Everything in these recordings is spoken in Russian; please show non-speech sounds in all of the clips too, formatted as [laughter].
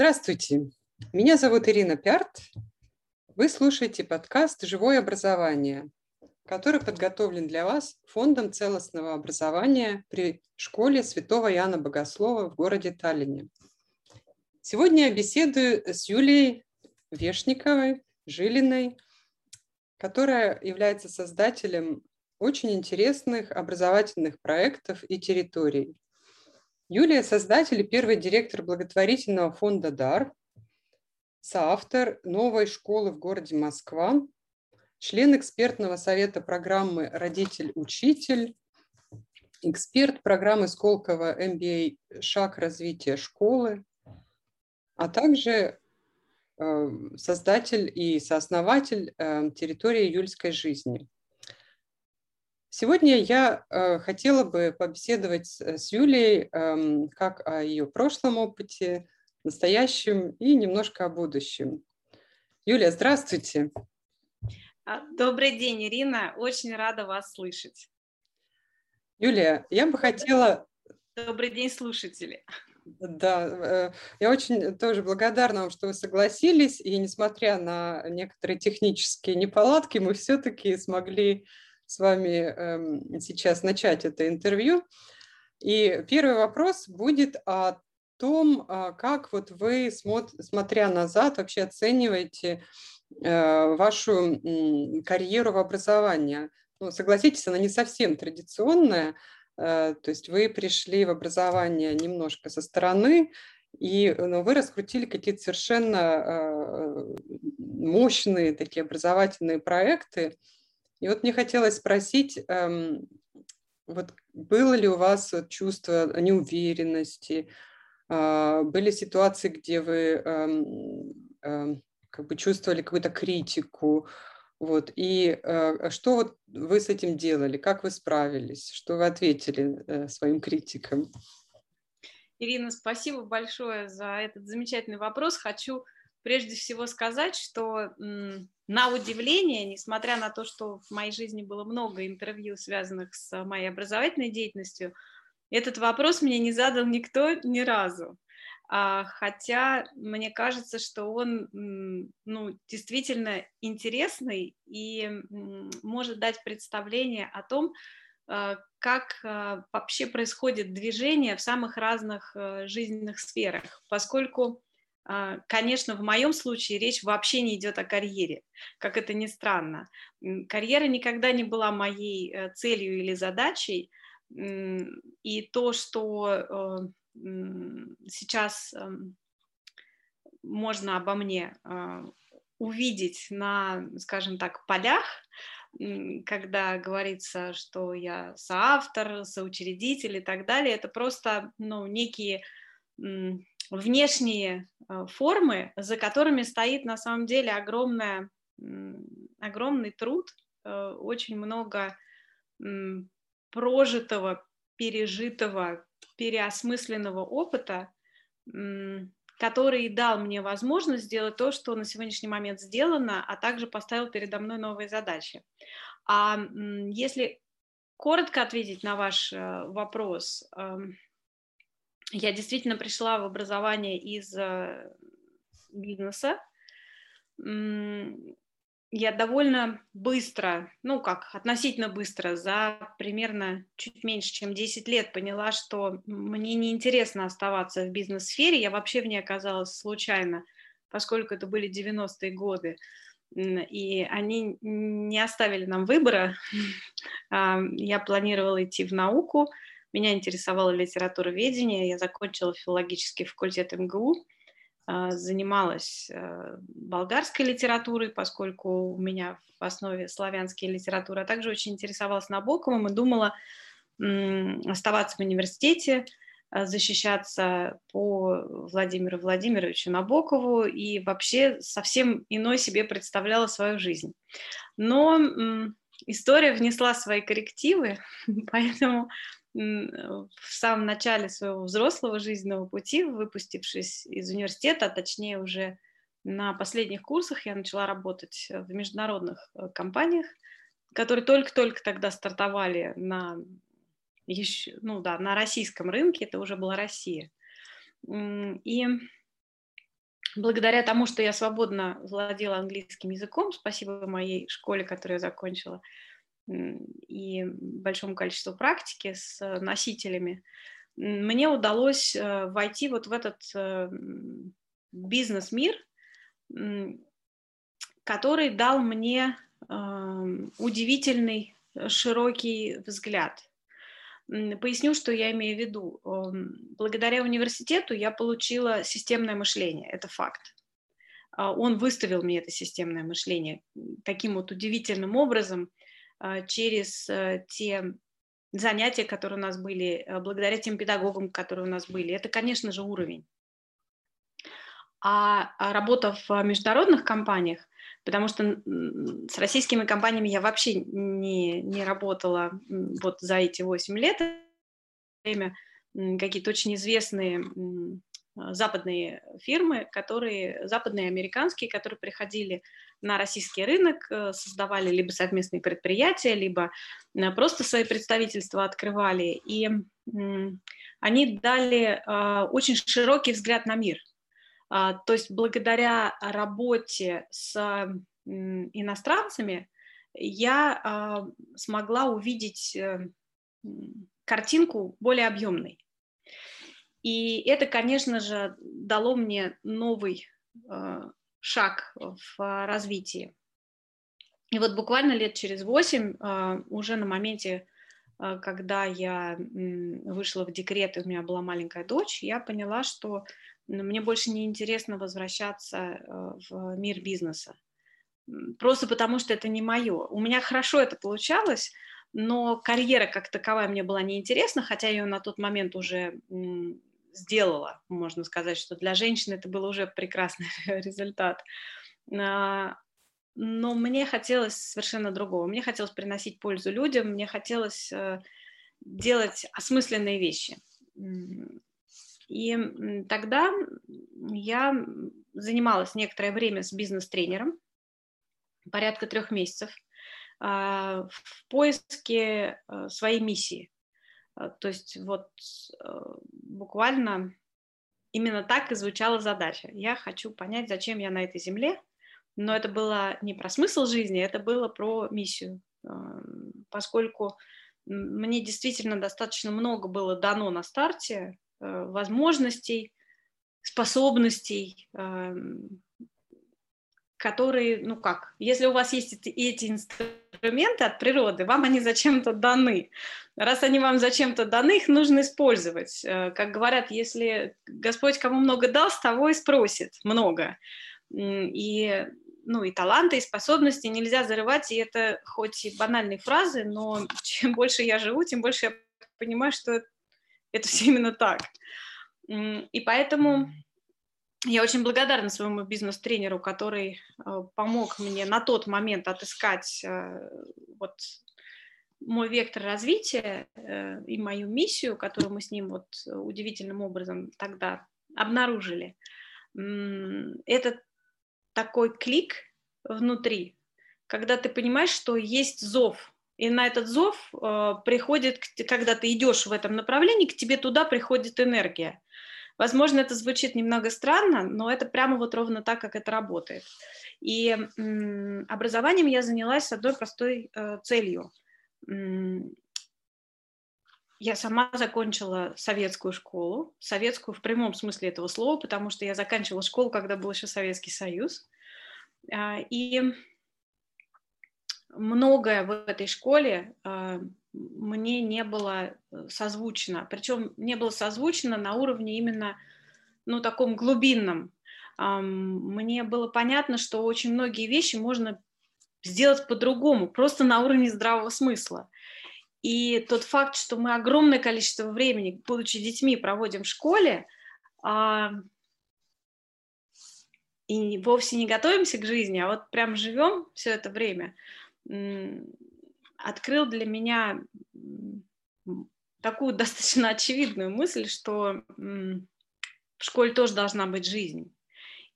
Здравствуйте, меня зовут Ирина Пярт. Вы слушаете подкаст «Живое образование», который подготовлен для вас Фондом целостного образования при школе Святого Иоанна Богослова в городе Таллине. Сегодня я беседую с Юлией Вешниковой, Жилиной, которая является создателем очень интересных образовательных проектов и территорий. Юлия – создатель и первый директор благотворительного фонда «Дар», соавтор новой школы в городе Москва, член экспертного совета программы «Родитель-учитель», эксперт программы Сколково MBA «Шаг развития школы», а также э, создатель и сооснователь э, территории юльской жизни – Сегодня я э, хотела бы побеседовать с, э, с Юлией э, как о ее прошлом опыте, настоящем и немножко о будущем. Юлия, здравствуйте. А, добрый день, Ирина. Очень рада вас слышать. Юлия, я бы хотела... Добрый день, слушатели. Да, э, я очень тоже благодарна вам, что вы согласились, и несмотря на некоторые технические неполадки, мы все-таки смогли с вами эм, сейчас начать это интервью. И первый вопрос будет о том, а, как вот вы, смотря назад, вообще оцениваете э, вашу карьеру в образовании. Ну, согласитесь, она не совсем традиционная, э, то есть вы пришли в образование немножко со стороны, и ну, вы раскрутили какие-то совершенно э, мощные такие образовательные проекты, и вот мне хотелось спросить, эм, вот было ли у вас чувство неуверенности, э, были ситуации, где вы эм, э, как бы чувствовали какую-то критику, вот, и э, что вот вы с этим делали, как вы справились, что вы ответили э, своим критикам? Ирина, спасибо большое за этот замечательный вопрос. Хочу прежде всего сказать, что на удивление, несмотря на то, что в моей жизни было много интервью, связанных с моей образовательной деятельностью, этот вопрос мне не задал никто ни разу. А, хотя мне кажется, что он ну, действительно интересный и может дать представление о том, а, как а, вообще происходит движение в самых разных э, жизненных сферах, поскольку конечно, в моем случае речь вообще не идет о карьере, как это ни странно. Карьера никогда не была моей э, целью или задачей, и то, что э, сейчас эм, можно обо мне а, увидеть на, скажем так, полях, когда говорится, что я соавтор, соучредитель и так далее, это просто ну, некие внешние э, формы, за которыми стоит на самом деле огромная, огромный труд, э, очень много прожитого, пережитого, переосмысленного опыта, который дал мне возможность сделать то, что на сегодняшний момент сделано, а также поставил передо мной новые задачи. А если коротко ответить на ваш э, вопрос, эм, я действительно пришла в образование из э, бизнеса. Я довольно быстро, ну как, относительно быстро, за примерно чуть меньше, чем 10 лет поняла, что мне неинтересно оставаться в бизнес-сфере. Я вообще в ней оказалась случайно, поскольку это были 90-е годы и они не оставили нам выбора. [laughs] Я планировала идти в науку, меня интересовала литературоведение, я закончила филологический факультет МГУ, а, занималась э, болгарской литературой, поскольку у меня в основе славянские литературы, а также очень интересовалась Набоковым и думала оставаться в университете, а, защищаться по Владимиру Владимировичу Набокову и вообще совсем иной себе представляла свою жизнь. Но история внесла свои коррективы, [laughs] поэтому в самом начале своего взрослого жизненного пути, выпустившись из университета, а точнее уже на последних курсах, я начала работать в международных э, компаниях, которые только-только тогда стартовали на, еще, ну да, на российском рынке, это уже была Россия. И благодаря тому, что я свободно владела английским языком, спасибо моей школе, которую я закончила, и большому количеству практики с носителями, мне удалось э, войти вот в этот э, бизнес-мир, который дал мне эм, удивительный э, широкий взгляд. Поясню, что я имею в виду. Эм, благодаря университету я получила системное мышление, это факт. А, он выставил мне это системное мышление таким вот удивительным образом через те занятия, которые у нас были, э, благодаря тем педагогам, которые у нас были. Это, конечно же, уровень. А, а работа в международных компаниях, потому что с российскими компаниями я вообще не, не работала вот за эти 8 лет, время какие-то очень известные а, западные фирмы, которые, западные американские, которые приходили на российский рынок, э, создавали либо совместные предприятия, либо э, просто свои представительства открывали. И они дали очень широкий взгляд на мир. А, то есть благодаря работе с иностранцами я смогла увидеть э, картинку более объемной. И это, конечно же, дало мне новый э, шаг в развитии. И вот буквально лет через восемь, э, уже на моменте, э, когда я вышла в декрет, и у меня была маленькая дочь, я поняла, что мне больше не интересно возвращаться в мир бизнеса. Просто потому, что это не мое. У меня хорошо это получалось, но карьера как таковая мне была неинтересна, хотя ее на тот момент уже сделала, можно сказать, что для женщины это был уже прекрасный [laughs] результат. А, но мне хотелось совершенно другого. Мне хотелось приносить пользу людям, мне хотелось э, делать осмысленные вещи. И тогда я занималась некоторое время с бизнес-тренером, порядка трех месяцев, а, в поиске э, своей миссии. А, то есть вот э, буквально именно так и звучала задача. Я хочу понять, зачем я на этой земле, но это было не про смысл жизни, это было про миссию, поскольку мне действительно достаточно много было дано на старте э, возможностей, способностей, которые, ну как, если у вас есть эти инструменты от природы, вам они зачем-то даны. Раз они вам зачем-то даны, их нужно использовать. Э, как говорят, если Господь кому много дал, с того и спросит много. И, ну, и таланты, и способности нельзя зарывать, и это хоть и банальные фразы, но [laughs] чем больше я живу, тем больше я понимаю, что это все именно так. И поэтому я очень благодарна своему бизнес-тренеру, который э, помог мне на тот момент отыскать э, вот мой вектор развития э, и мою миссию, которую мы с ним вот удивительным образом тогда обнаружили. Это такой клик внутри, когда ты понимаешь, что есть зов, и на этот зов приходит, когда ты идешь в этом направлении, к тебе туда приходит энергия. Возможно, это звучит немного странно, но это прямо вот ровно так, как это работает. И образованием я занялась с одной простой э, целью. Я сама закончила советскую школу, советскую в прямом смысле этого слова, потому что я заканчивала школу, когда был еще Советский Союз. А, и многое в этой школе а, мне не было э, созвучно. Причем не было созвучно на уровне именно, ну, таком глубинном. Мне было понятно, что очень многие вещи можно сделать по-другому, просто на уровне здравого смысла. И тот факт, что мы огромное количество времени, будучи детьми, проводим в школе, а, и вовсе не готовимся к жизни, а вот прям живем все это время, открыл для меня такую [laughs] достаточно очевидную мысль, что в школе тоже должна быть жизнь.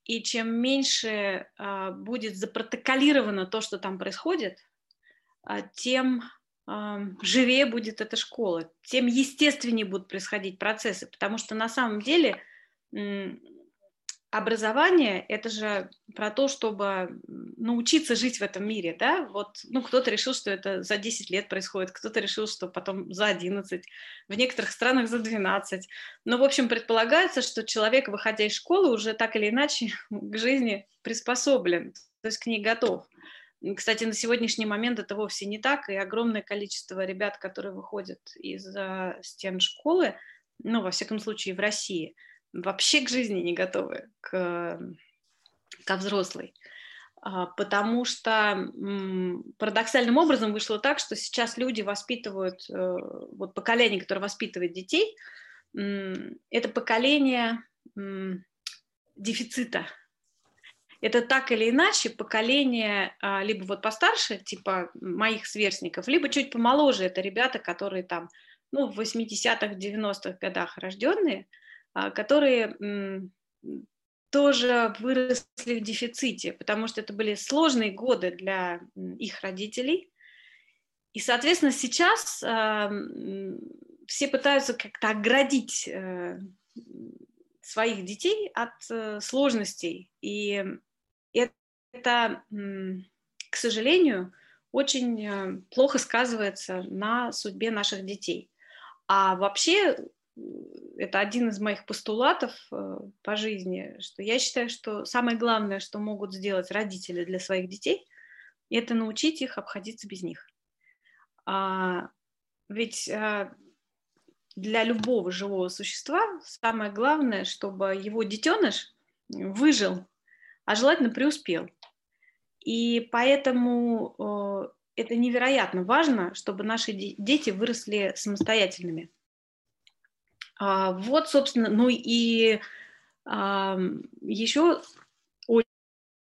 И чем меньше а, будет запротоколировано то, что там происходит, а, тем а, живее будет эта школа, тем естественнее будут происходить процессы, потому что на самом деле образование – это же про то, чтобы научиться жить в этом мире, да, вот, ну, кто-то решил, что это за 10 лет происходит, кто-то решил, что потом за 11, в некоторых странах за 12, но, в общем, предполагается, что человек, выходя из школы, уже так или иначе [laughs] к жизни приспособлен, то есть к ней готов. Кстати, на сегодняшний момент это вовсе не так, и огромное количество ребят, которые выходят из стен школы, ну, во всяком случае, в России – вообще к жизни не готовы, к, ко взрослой. А, потому что парадоксальным образом вышло так, что сейчас люди воспитывают, э, вот поколение, которое воспитывает детей, это поколение дефицита. Это так или иначе поколение а, либо вот постарше, типа моих сверстников, либо чуть помоложе, это ребята, которые там, ну, в 80-х, 90-х годах рожденные – которые тоже выросли в дефиците, потому что это были сложные годы для их родителей. И, соответственно, сейчас а, все пытаются как-то оградить э, своих детей от э, сложностей. И это, к сожалению, очень э, плохо сказывается на судьбе наших детей. А вообще это один из моих постулатов э, по жизни, что я считаю, что самое главное, что могут сделать родители для своих детей, это научить их обходиться без них. А, ведь а, для любого живого существа самое главное, чтобы его детеныш выжил, а желательно преуспел. И поэтому э, это невероятно важно, чтобы наши дети выросли самостоятельными. А, вот, собственно, ну и еще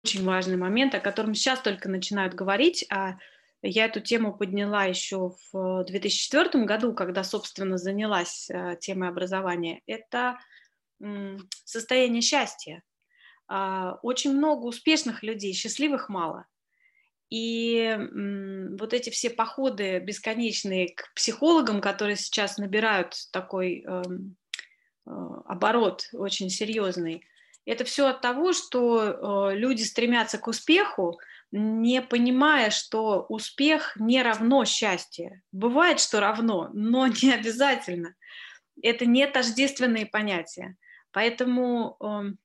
очень важный момент, о котором сейчас только начинают говорить, а я эту тему подняла еще в 2004 году, когда, собственно, занялась а, темой образования. Это состояние счастья. А, очень много успешных людей, счастливых мало. И вот эти все походы бесконечные к психологам, которые сейчас набирают такой эм, э, оборот очень серьезный, это все от того, что э, люди стремятся к успеху, не понимая, что успех не равно счастье. Бывает, что равно, но [laughs] не обязательно. Это не тождественные понятия. Поэтому эм,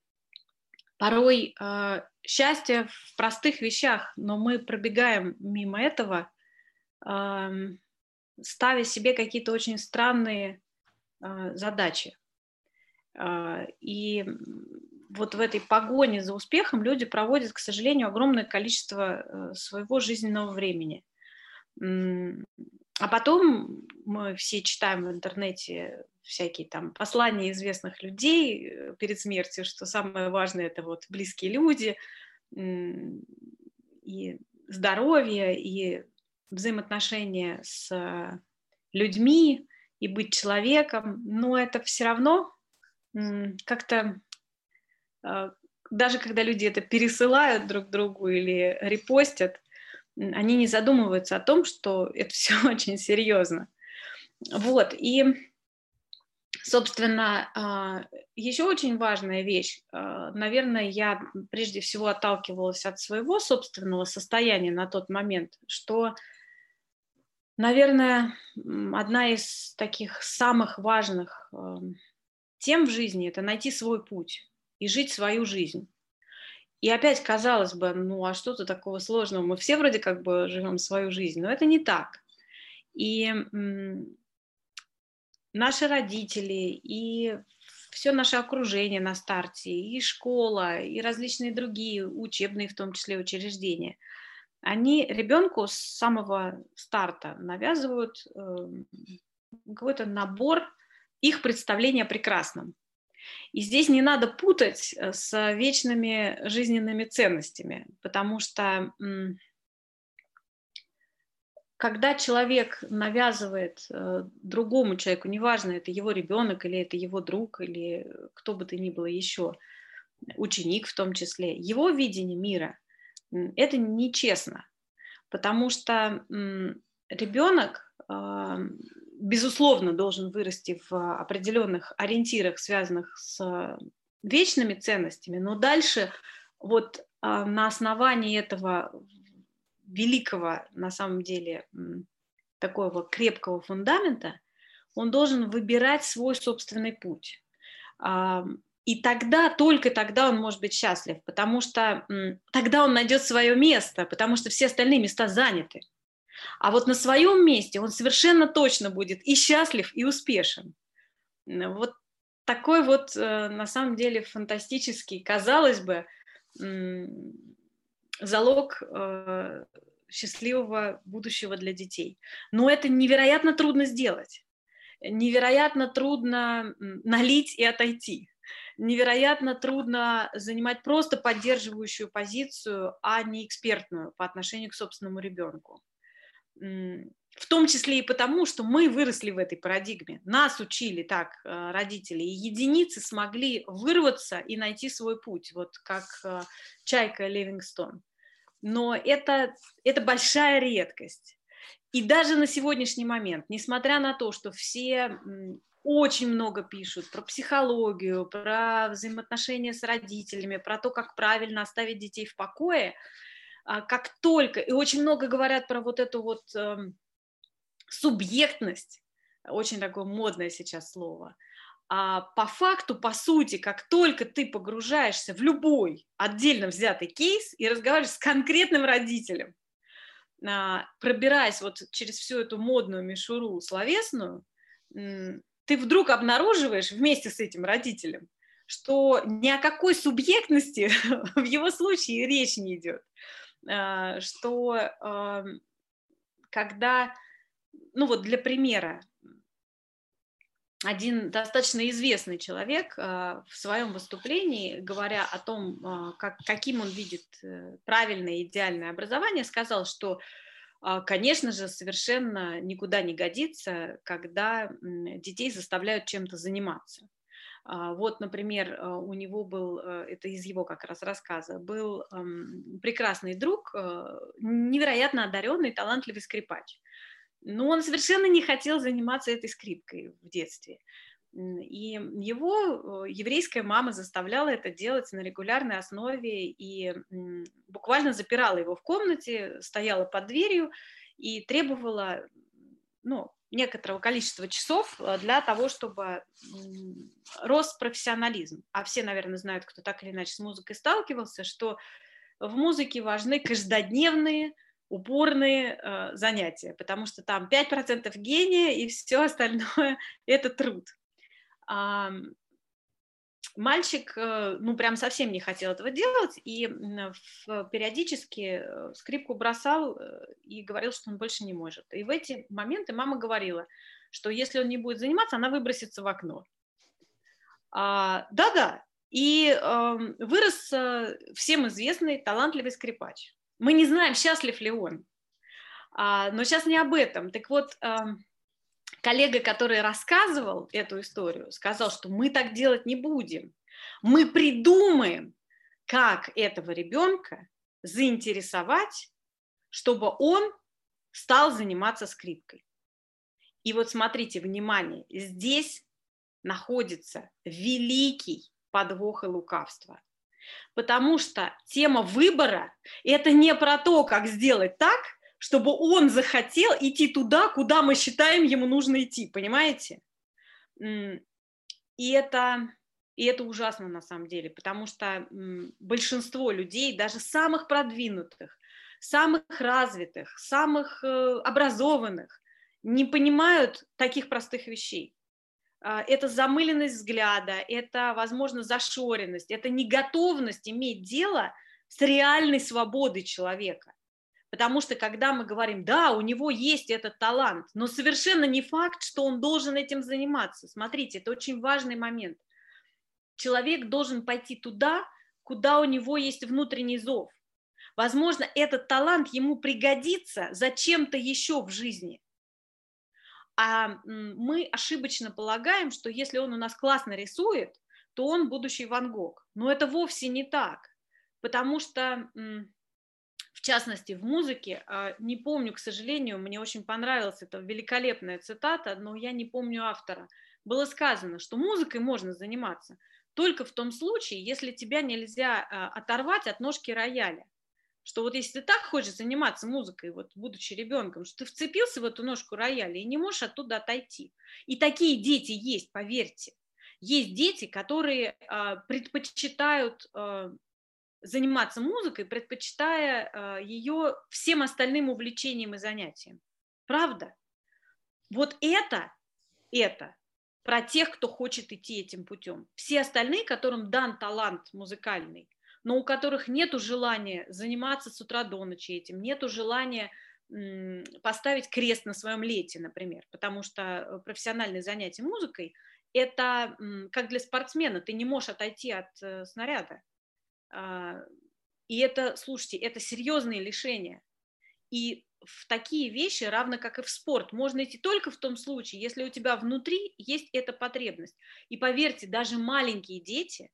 порой э, счастье в простых вещах, но мы пробегаем мимо этого, ставя себе какие-то очень странные а, задачи. А, и вот в этой погоне за успехом люди проводят, к сожалению, огромное количество э, своего жизненного времени. А потом мы все читаем в интернете всякие там послания известных людей э, перед смертью, что самое важное это вот близкие люди и здоровье, и взаимоотношения с людьми, и быть человеком, но это все равно как-то а, даже когда люди это пересылают друг другу или репостят, они не задумываются о том, что это все [laughs] очень серьезно. Вот, и, собственно, а, еще очень важная вещь. А, наверное, я прежде всего отталкивалась от своего собственного состояния на тот момент, что, наверное, одна из таких самых важных тем в жизни – это найти свой путь и жить свою жизнь. И опять казалось бы, ну а что-то такого сложного? Мы все вроде как бы живем свою жизнь, но это не так. И наши родители, и все наше окружение на старте, и школа, и различные другие учебные, в том числе учреждения, они ребенку с самого старта навязывают э, какой-то набор их представления о прекрасном. И здесь не надо путать э, с вечными жизненными ценностями, потому что когда человек навязывает э, другому человеку, неважно, это его ребенок или это его друг или кто бы то ни было еще, ученик в том числе, его видение мира, это нечестно, потому что ребенок безусловно, должен вырасти в определенных ориентирах, связанных с вечными ценностями, но дальше вот а, на основании этого великого, на самом деле, такого крепкого фундамента, он должен выбирать свой собственный путь. И тогда, только тогда он может быть счастлив, потому что тогда он найдет свое место, потому что все остальные места заняты. А вот на своем месте он совершенно точно будет и счастлив, и успешен. Вот такой вот, э, на самом деле, фантастический, казалось бы, залог э, счастливого будущего для детей. Но это невероятно трудно сделать. Невероятно трудно налить и отойти. Невероятно трудно занимать просто поддерживающую позицию, а не экспертную по отношению к собственному ребенку. В том числе и потому, что мы выросли в этой парадигме. Нас учили так э, родители, и единицы смогли вырваться и найти свой путь, вот как э, Чайка Ливингстон. Но это, это большая редкость. И даже на сегодняшний момент, несмотря на то, что все очень много пишут про психологию, про взаимоотношения с родителями, про то, как правильно оставить детей в покое, как только, и очень много говорят про вот эту вот эм, субъектность, очень такое модное сейчас слово, а по факту, по сути, как только ты погружаешься в любой отдельно взятый кейс и разговариваешь с конкретным родителем, а, пробираясь вот через всю эту модную мишуру словесную, ты вдруг обнаруживаешь вместе с этим родителем, что ни о какой субъектности [laughs] в его случае речь не идет. А, что когда, ну вот для примера, один достаточно известный человек а, в своем выступлении, говоря о том, как, каким он видит э, правильное идеальное образование, сказал, что, конечно же, совершенно никуда не годится, когда детей заставляют чем-то заниматься. А, вот, например, э, у него был, э, это из его как раз рассказа, был прекрасный друг, э, невероятно одаренный, талантливый скрипач. Но он совершенно не хотел заниматься этой скрипкой в детстве. И его еврейская мама заставляла это делать на регулярной основе и буквально запирала его в комнате, стояла под дверью и требовала ну, некоторого количества часов э, для того, чтобы рос профессионализм. А все, наверное, знают, кто так или иначе с музыкой сталкивался, что в музыке важны каждодневные, упорные э, занятия, потому что там 5% гения и все остальное – это труд. А, мальчик, э, ну, прям совсем не хотел этого делать, и периодически э, скрипку бросал э, и говорил, что он больше не может. И в эти моменты мама говорила, что если он не будет заниматься, она выбросится в окно. А, да-да, и э, вырос э, всем известный талантливый скрипач. Мы не знаем, счастлив ли он. А, но сейчас не об этом. Так вот, э, коллега, который рассказывал эту историю, сказал, что мы так делать не будем. Мы придумаем, как этого ребенка заинтересовать, чтобы он стал заниматься скрипкой. И вот смотрите, внимание, здесь находится великий подвох и лукавство. Потому что тема выбора – это не про то, как сделать так, чтобы он захотел идти туда, куда мы считаем ему нужно идти, понимаете? И это, и это ужасно на самом деле, потому что большинство людей, даже самых продвинутых, самых развитых, самых э, образованных, не понимают таких простых вещей. А, это замыленность взгляда, это, возможно, зашоренность, это неготовность иметь дело с реальной свободой человека. Потому что когда мы говорим, да, у него есть этот талант, но совершенно не факт, что он должен этим заниматься. Смотрите, это очень важный момент. Человек должен пойти туда, куда у него есть внутренний зов. Возможно, этот талант ему пригодится зачем-то еще в жизни. А мы ошибочно полагаем, что если он у нас классно рисует, то он будущий Ван Гог. Но это вовсе не так, потому что в частности, в музыке. А, не помню, к сожалению, мне очень понравилась эта великолепная цитата, но я не помню автора. Было сказано, что музыкой можно заниматься только в том случае, если тебя нельзя а, оторвать от ножки рояля. Что вот если ты так хочешь заниматься музыкой, вот будучи ребенком, что ты вцепился в эту ножку рояля и не можешь оттуда отойти. И такие дети есть, поверьте. Есть дети, которые э, предпочитают заниматься музыкой, предпочитая э, ее всем остальным увлечениям и занятиям. Правда? Вот это, это про тех, кто хочет идти этим путем. Все остальные, которым дан талант музыкальный, но у которых нет желания заниматься с утра до ночи этим, нет желания поставить крест на своем лете, например, потому что э, профессиональное занятие музыкой – это как для спортсмена, ты не можешь отойти от э, снаряда. А, и это, слушайте, это серьезные лишения. И в такие вещи, равно как и в спорт, можно идти только в том случае, если у тебя внутри есть эта потребность. И поверьте, даже маленькие дети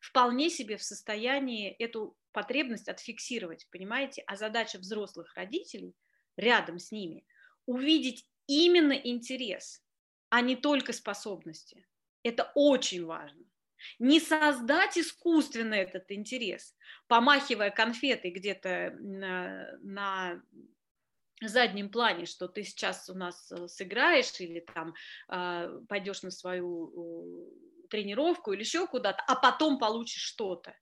вполне себе в состоянии эту потребность отфиксировать, понимаете? А задача взрослых родителей рядом с ними увидеть именно интерес, а не только способности. Это очень важно. Не создать искусственно этот интерес, помахивая конфетой где-то на, на заднем плане, что ты сейчас у нас э, сыграешь или там э, пойдешь на свою тренировку или еще куда-то, а потом получишь что-то.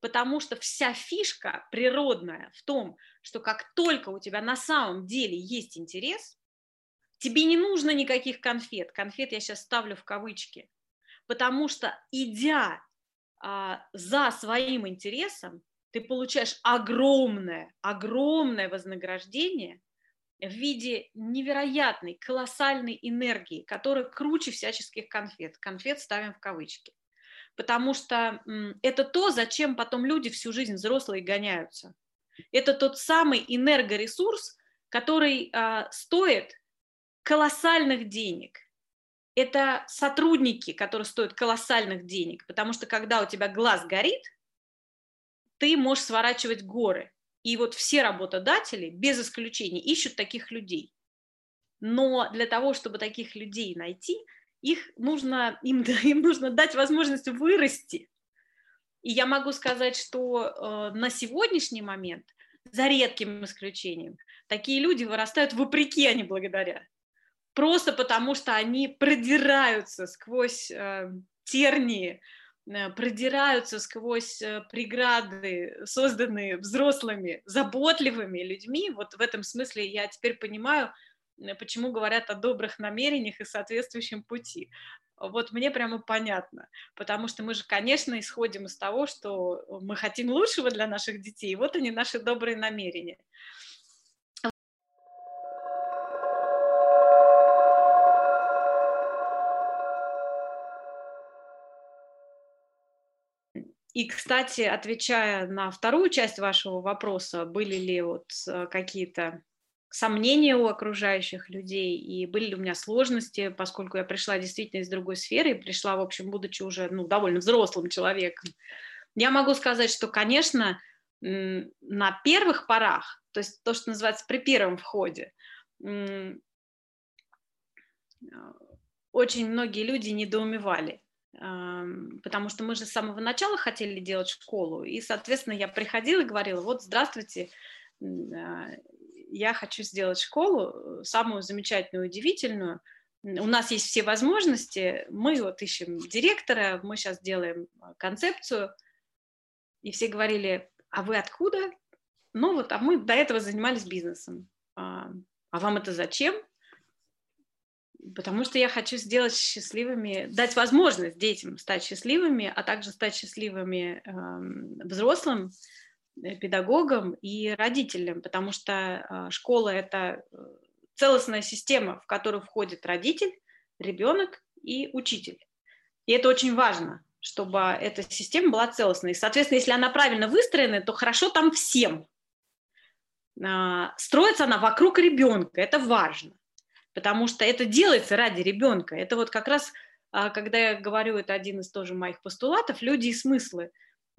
Потому что вся фишка природная в том, что как только у тебя на самом деле есть интерес, тебе не нужно никаких конфет. Конфет я сейчас ставлю в кавычки. Потому что идя а, за своим интересом, ты получаешь огромное, огромное вознаграждение в виде невероятной, колоссальной энергии, которая круче всяческих конфет. Конфет ставим в кавычки. Потому что это то, зачем потом люди всю жизнь взрослые гоняются. Это тот самый энергоресурс, который а, стоит колоссальных денег. Это сотрудники, которые стоят колоссальных денег, потому что когда у тебя глаз горит, ты можешь сворачивать горы. И вот все работодатели, без исключения, ищут таких людей. Но для того, чтобы таких людей найти, их нужно, им, [laughs] им нужно дать возможность вырасти. И я могу сказать, что э, на сегодняшний момент, за редким исключением, такие люди вырастают вопреки, а не благодаря. Просто потому, что они продираются сквозь э, тернии, Э, продираются сквозь э, преграды, созданные взрослыми, заботливыми людьми. Вот в этом смысле я теперь понимаю, почему говорят о добрых намерениях и соответствующем пути. Вот мне прямо понятно, потому что мы же, конечно, исходим из того, что мы хотим лучшего для наших детей, и вот они, наши добрые намерения. И, кстати, отвечая на вторую часть вашего вопроса, были ли вот э, какие-то сомнения у окружающих людей, и были ли у меня сложности, поскольку я пришла действительно из другой сферы, пришла, в общем, будучи уже ну, довольно взрослым человеком, я могу сказать, что, конечно, на первых порах, то есть то, что называется при первом входе, э, очень многие люди недоумевали, потому что мы же с самого начала хотели делать школу, и, соответственно, я приходила и говорила, вот, здравствуйте, а, я хочу сделать школу, самую замечательную, удивительную, у нас есть все возможности, мы вот ищем директора, мы сейчас делаем а, концепцию, и все говорили, а вы откуда? Ну вот, а мы до этого занимались бизнесом. А вам это зачем? Потому что я хочу сделать счастливыми, дать возможность детям стать счастливыми, а также стать счастливыми э, взрослым, педагогам и родителям, потому что э, школа это э, целостная система, в которую входит родитель, ребенок и учитель. И это очень важно, чтобы эта система была целостной. Соответственно, если она правильно выстроена, то хорошо там всем. Э, строится она вокруг ребенка, это важно потому что это делается ради ребенка. Это вот как раз, а, когда я говорю, это один из тоже моих постулатов, люди и смыслы.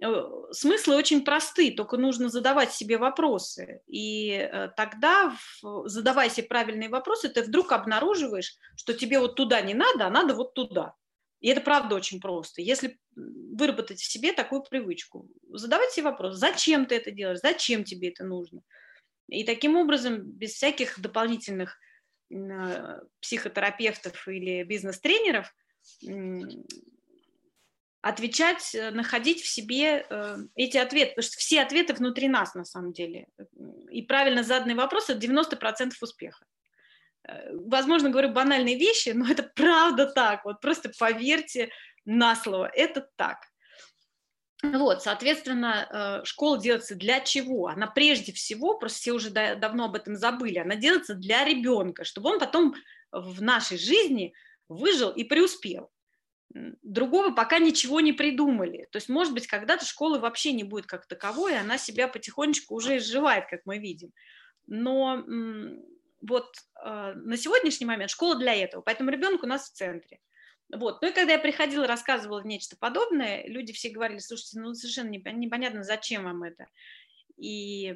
Э, смыслы очень просты, только нужно задавать себе вопросы. И э, тогда, задавая себе правильные вопросы, ты вдруг обнаруживаешь, что тебе вот туда не надо, а надо вот туда. И это правда очень просто. Если выработать в себе такую привычку, задавать себе вопрос, зачем ты это делаешь, зачем тебе это нужно. И таким образом, без всяких дополнительных психотерапевтов или бизнес-тренеров, отвечать, э, находить в себе э, эти ответы, потому что все ответы внутри нас на самом деле. И правильно заданный вопрос – это 90% успеха. Э, возможно, говорю банальные вещи, но это [laughs] правда так. Вот просто поверьте на слово, это так. Вот, соответственно, школа делается для чего? Она прежде всего, просто все уже давно об этом забыли, она делается для ребенка, чтобы он потом в нашей жизни выжил и преуспел другого пока ничего не придумали. То есть, может быть, когда-то школы вообще не будет как таковой, она себя потихонечку уже изживает, как мы видим. Но вот э, на сегодняшний момент школа для этого, поэтому ребенок у нас в центре. Вот. Ну и когда я приходила, рассказывала нечто подобное, люди все говорили, слушайте, ну совершенно непонятно, зачем вам это. И...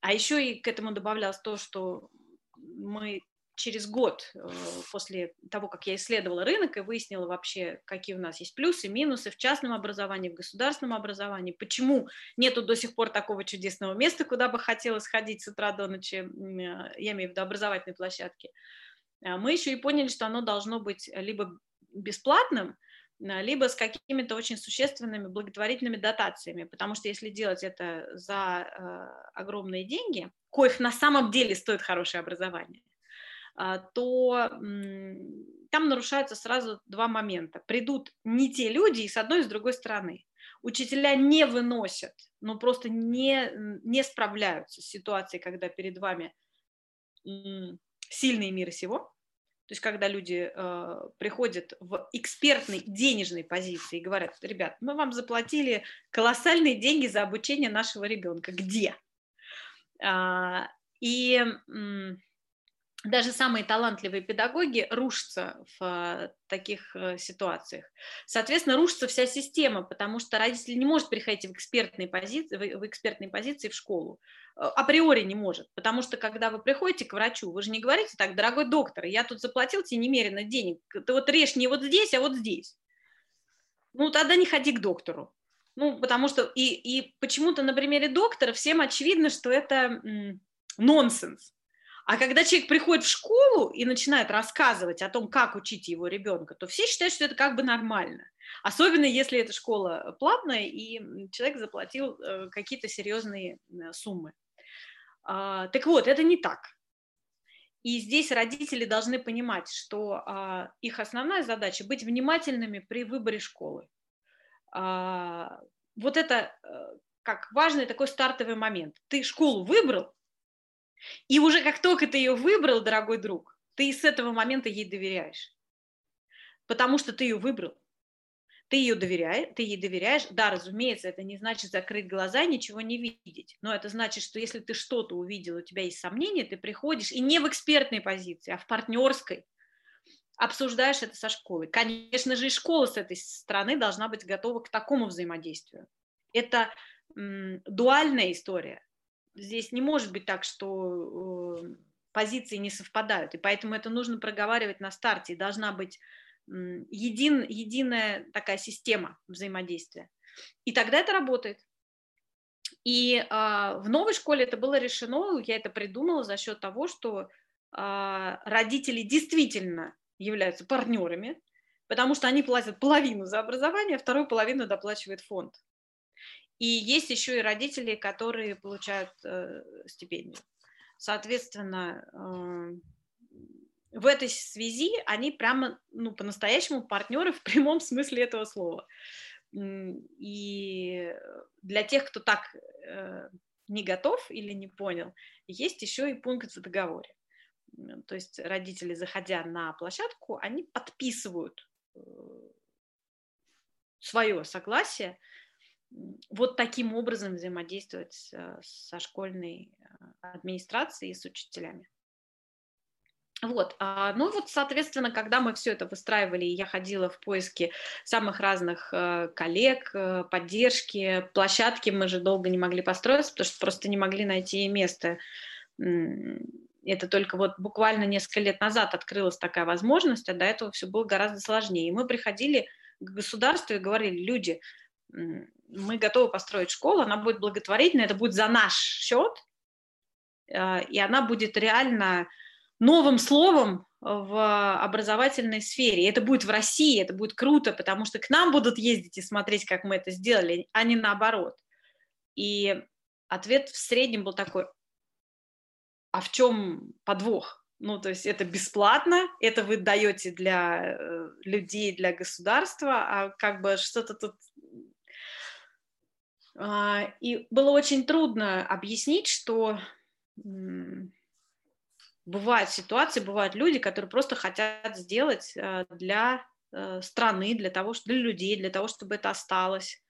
А еще и к этому добавлялось то, что мы через год э, после того, как я исследовала рынок и выяснила вообще, какие у нас есть плюсы, минусы в частном образовании, в государственном образовании, почему нету до сих пор такого чудесного места, куда бы хотелось ходить с утра до ночи, э, я имею в виду образовательной площадки, мы еще и поняли, что оно должно быть либо бесплатным, э, либо с какими-то очень существенными благотворительными дотациями, потому что если делать это за э, огромные деньги, коих на самом деле стоит хорошее образование, а, то там нарушаются сразу два момента. Придут не те люди и с одной, и с другой стороны. Учителя не выносят, ну просто не, не справляются с ситуацией, когда перед вами сильный мир сего, то есть когда люди э, приходят в экспертной денежной позиции и говорят, ребят, мы вам заплатили колоссальные деньги за обучение нашего ребенка, где? А, и даже самые талантливые педагоги рушатся в э, таких э, ситуациях. Соответственно, рушится вся система, потому что родитель не может приходить в экспертные позиции, в экспертные позиции в школу. Э, априори не может, потому что когда вы приходите к врачу, вы же не говорите так, дорогой доктор, я тут заплатил тебе немерено денег, ты вот режь не вот здесь, а вот здесь. Ну, тогда не ходи к доктору. Ну, потому что и, и почему-то на примере доктора всем очевидно, что это нонсенс а когда человек приходит в школу и начинает рассказывать о том, как учить его ребенка, то все считают, что это как бы нормально. Особенно если эта школа платная, и человек заплатил э, какие-то серьезные э, суммы. А, так вот, это не так. И здесь родители должны понимать, что а, их основная задача быть внимательными при выборе школы. А, вот это э, как важный такой стартовый момент. Ты школу выбрал, и уже как только ты ее выбрал, дорогой друг, ты с этого момента ей доверяешь. Потому что ты ее выбрал. Ты ее доверяешь, ты ей доверяешь. Да, разумеется, это не значит закрыть глаза и ничего не видеть. Но это значит, что если ты что-то увидел, у тебя есть сомнения, ты приходишь и не в экспертной позиции, а в партнерской, обсуждаешь это со школой. Конечно же, и школа с этой стороны должна быть готова к такому взаимодействию. Это м, дуальная история здесь не может быть так, что э, позиции не совпадают, и поэтому это нужно проговаривать на старте, и должна быть един, единая такая система взаимодействия. И тогда это работает. И а, в новой школе это было решено, я это придумала за счет того, что а, родители действительно являются партнерами, потому что они платят половину за образование, а вторую половину доплачивает фонд. И есть еще и родители, которые получают э, стипендию. Соответственно, э, в этой связи они прямо, ну, по-настоящему партнеры в прямом смысле этого слова. И для тех, кто так э, не готов или не понял, есть еще и пункт в договоре. То есть родители, заходя на площадку, они подписывают э, свое согласие вот таким образом взаимодействовать э, со школьной э, администрацией и с учителями. Вот, а, ну вот, соответственно, когда мы все это выстраивали, я ходила в поиске самых разных э, коллег, поддержки, площадки мы же долго не могли построиться, потому что просто не могли найти место. Это только вот буквально несколько лет назад открылась такая возможность, а до этого все было гораздо сложнее. И мы приходили к государству и говорили, люди, мы готовы построить школу, она будет благотворительная, это будет за наш счет, а, и она будет реально новым словом в образовательной сфере. Это будет в России, это будет круто, потому что к нам будут ездить и смотреть, как мы это сделали, а не наоборот. И ответ в среднем был такой, а в чем подвох? Ну, то есть это бесплатно, это вы даете для э, людей, для государства, а как бы что-то тут... А, и было очень трудно объяснить, что бывают ситуации, бывают люди, которые просто хотят сделать э, для э, страны, для того, для людей, для того, чтобы это осталось.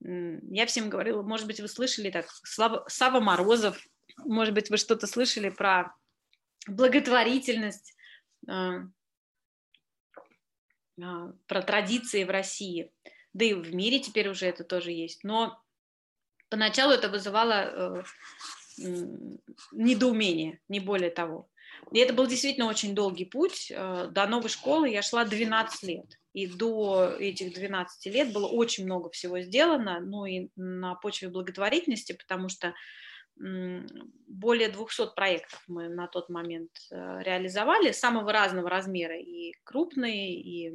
Я всем говорила, может быть, вы слышали так, Сава Морозов, может быть, вы что-то слышали про благотворительность, э, про традиции в России. Да и в мире теперь уже это тоже есть. Но поначалу это вызывало недоумение, не более того. И это был действительно очень долгий путь. Э, до новой школы я шла 12 лет. И до этих 12 лет было очень много всего сделано, ну и на почве благотворительности, потому что более 200 проектов мы на тот момент э, реализовали, самого разного размера, и крупные, и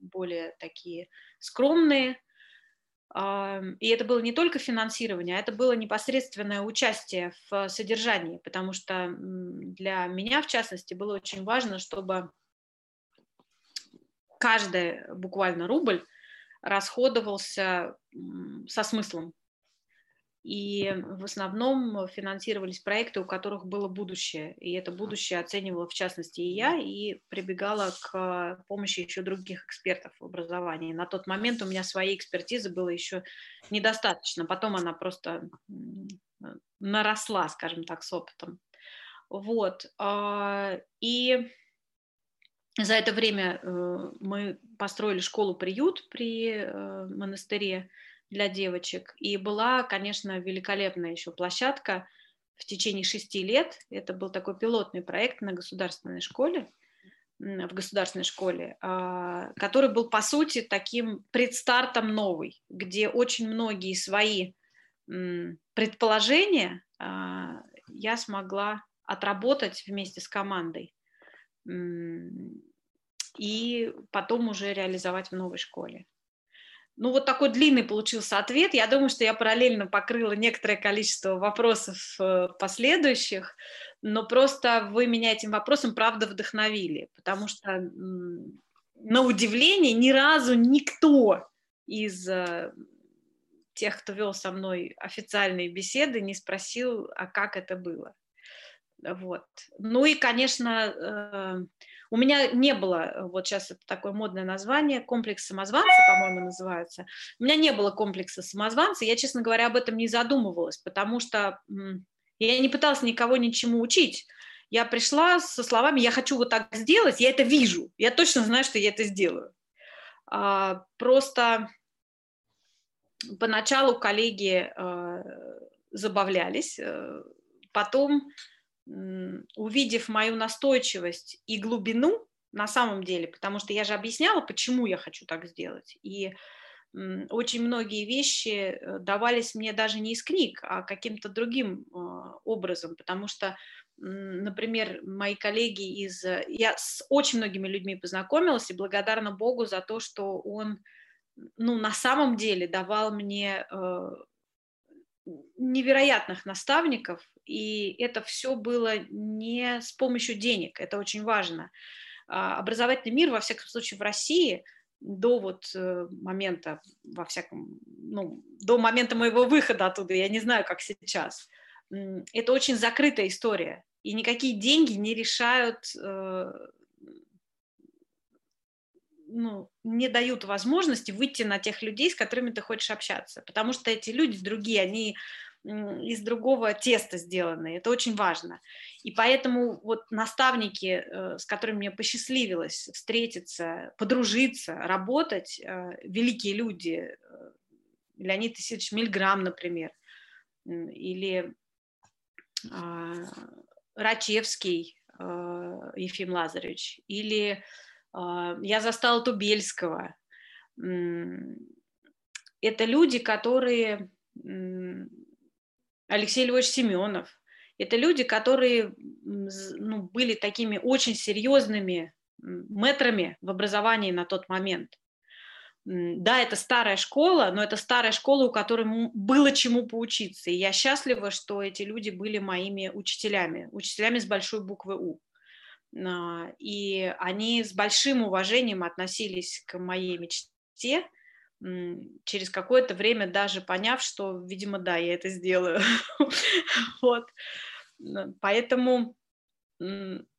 более такие скромные – и это было не только финансирование, а это было непосредственное участие в содержании, потому что для меня, в частности, было очень важно, чтобы каждый буквально рубль расходовался со смыслом, и в основном финансировались проекты, у которых было будущее. И это будущее оценивала в частности и я, и прибегала к помощи еще других экспертов в образовании. На тот момент у меня своей экспертизы было еще недостаточно. Потом она просто наросла, скажем так, с опытом. Вот. А, и за это время э, мы построили школу-приют при э, монастыре, для девочек. И была, конечно, великолепная еще площадка в течение шести лет. Это был такой пилотный проект на государственной школе, в государственной школе, а, который был, по сути, таким предстартом новый, где очень многие свои предположения а, я смогла отработать вместе с командой и потом уже реализовать в новой школе. Ну, вот такой длинный получился ответ. Я думаю, что я параллельно покрыла некоторое количество вопросов э, последующих, но просто вы меня этим вопросом, правда, вдохновили, потому что, на удивление, ни разу никто из э, тех, кто вел со мной официальные беседы, не спросил, а как это было. Вот. Ну и, конечно, э, у меня не было, э, вот сейчас это такое модное название, комплекс самозванца, по-моему, называется. У меня не было комплекса самозванца, я, честно говоря, об этом не задумывалась, потому что я не пыталась никого ничему учить. Я пришла со словами «я хочу вот так сделать», я это вижу, я точно знаю, что я это сделаю. А, просто поначалу коллеги э, забавлялись, э, потом увидев мою настойчивость и глубину на самом деле, потому что я же объясняла, почему я хочу так сделать. И очень многие вещи э, давались мне даже не из книг, а каким-то другим а, образом, потому что, например, мои коллеги из... Э, я с очень многими людьми познакомилась и благодарна Богу за то, что он ну, на самом деле давал мне э, невероятных наставников, и это все было не с помощью денег, это очень важно. А, образовательный мир, во всяком случае, в России до вот э, момента, во всяком, ну, до момента моего выхода оттуда, я не знаю, как сейчас, это очень закрытая история, и никакие деньги не решают, э, ну, не дают возможности выйти на тех людей, с которыми ты хочешь общаться, потому что эти люди другие, они из другого теста сделанные. Это очень важно. И поэтому вот наставники, э, с которыми мне посчастливилось встретиться, подружиться, работать, э, великие люди, э, Леонид Исидович Мильграм, например, или а, Рачевский Ефим Лазаревич, или э, я застала Тубельского. Это люди, которые... Алексей Львович Семенов. Это люди, которые ну, были такими очень серьезными метрами в образовании на тот момент. Да, это старая школа, но это старая школа, у которой было чему поучиться. И я счастлива, что эти люди были моими учителями, учителями с большой буквы У. А, и они с большим уважением относились к моей мечте, через какое-то время даже поняв, что, видимо, да, я это сделаю. [laughs] вот. Поэтому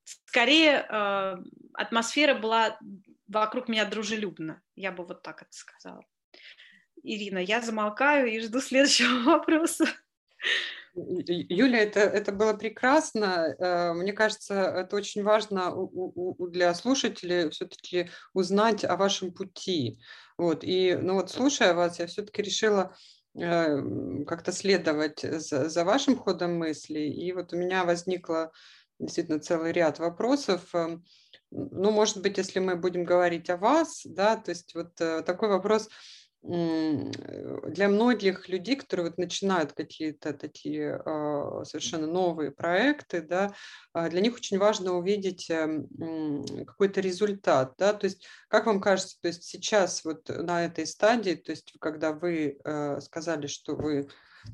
скорее а, атмосфера была вокруг меня дружелюбно. Я бы вот так это сказала. Ирина, я замолкаю и жду следующего [laughs] вопроса. Юля, это, это было прекрасно. Э, мне кажется, это очень важно для слушателей все-таки узнать о вашем пути. Вот. И, ну вот, слушая вас, я все-таки решила э, как-то следовать за, за вашим ходом мысли. И вот у меня возникло действительно целый ряд вопросов. Эм, ну, может быть, если мы будем говорить о вас, да, то есть вот э, такой вопрос для многих людей, которые вот начинают какие-то такие а, совершенно новые проекты, да, а, для них очень важно увидеть эм, какой-то результат, да, то есть как вам кажется, то есть сейчас вот на этой стадии, то есть когда вы э, сказали, что вы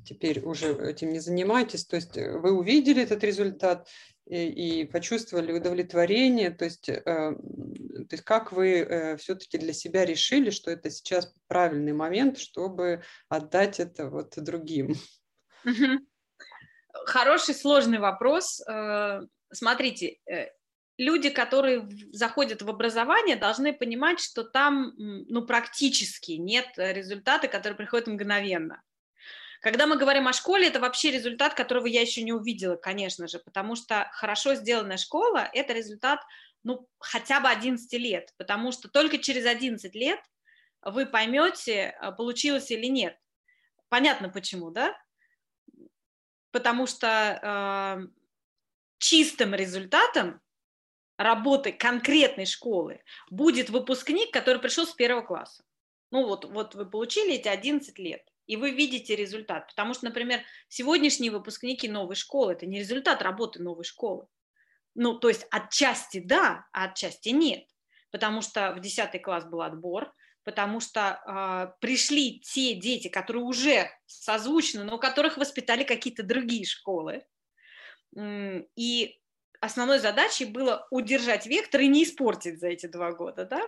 теперь уже этим не занимаетесь, то есть э, вы увидели этот результат, и, почувствовали удовлетворение, то есть, э, то есть как вы э, все-таки для себя решили, что это сейчас правильный момент, чтобы отдать это вот другим? Хороший, сложный вопрос. Э, смотрите, люди, которые заходят в образование, должны понимать, что там ну, практически нет результата, который приходит мгновенно. Когда мы говорим о школе, это вообще результат, которого я еще не увидела, конечно же, потому что хорошо сделанная школа – это результат ну, хотя бы 11 лет, потому что только через 11 лет вы поймете, а, получилось или нет. Понятно почему, да? Потому что э, чистым результатом работы конкретной школы будет выпускник, который пришел с первого класса. Ну вот, вот вы получили эти 11 лет и вы видите результат. Потому что, например, сегодняшние выпускники новой школы – это не результат работы новой школы. Ну, то есть отчасти да, а отчасти нет. Потому что в 10 класс был отбор, потому что э, пришли те дети, которые уже созвучны, но которых воспитали какие-то другие школы. И основной задачей было удержать вектор и не испортить за эти два года, да,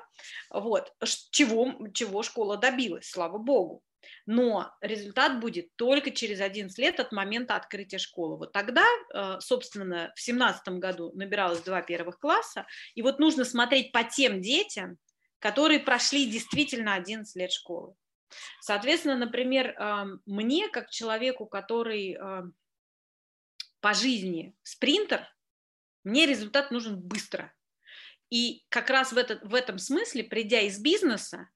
вот, чего, чего школа добилась, слава богу но результат будет только через 11 лет от момента открытия школы. Вот тогда, э, собственно, в 2017 году набиралось два первых класса, и вот нужно смотреть по тем детям, которые прошли действительно 11 лет школы. Соответственно, например, эм, мне, как человеку, который эм, по жизни спринтер, мне результат нужен быстро. И как раз в, этот, в этом смысле, придя из бизнеса,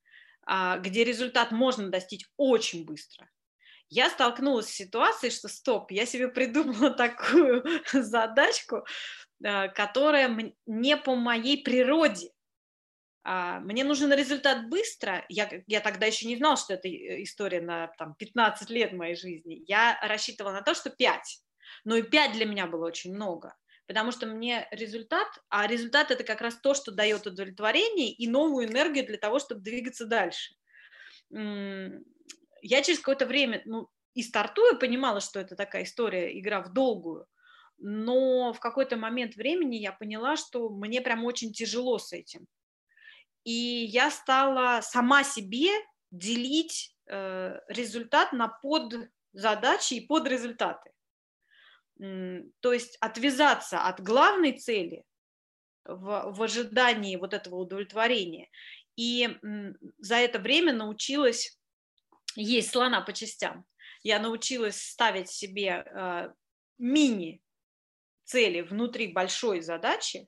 где результат можно достичь очень быстро, я столкнулась с ситуацией, что стоп, я себе придумала [laughs] такую задачку, а, которая не по моей природе. А, мне нужен результат быстро. Я, я тогда еще не знала, что это э, история на там, 15 лет моей жизни. Я рассчитывала на то, что 5. Но и 5 для меня было очень много потому что мне результат, а результат это как раз то, что дает удовлетворение и новую энергию для того, чтобы двигаться дальше. Я через какое-то время, ну, и стартуя, понимала, что это такая история, игра в долгую, но в какой-то момент времени я поняла, что мне прям очень тяжело с этим. И я стала сама себе делить э, результат на подзадачи и подрезультаты то есть отвязаться от главной цели в, в ожидании вот этого удовлетворения. И за это время научилась есть слона по частям. Я научилась ставить себе э, мини цели внутри большой задачи,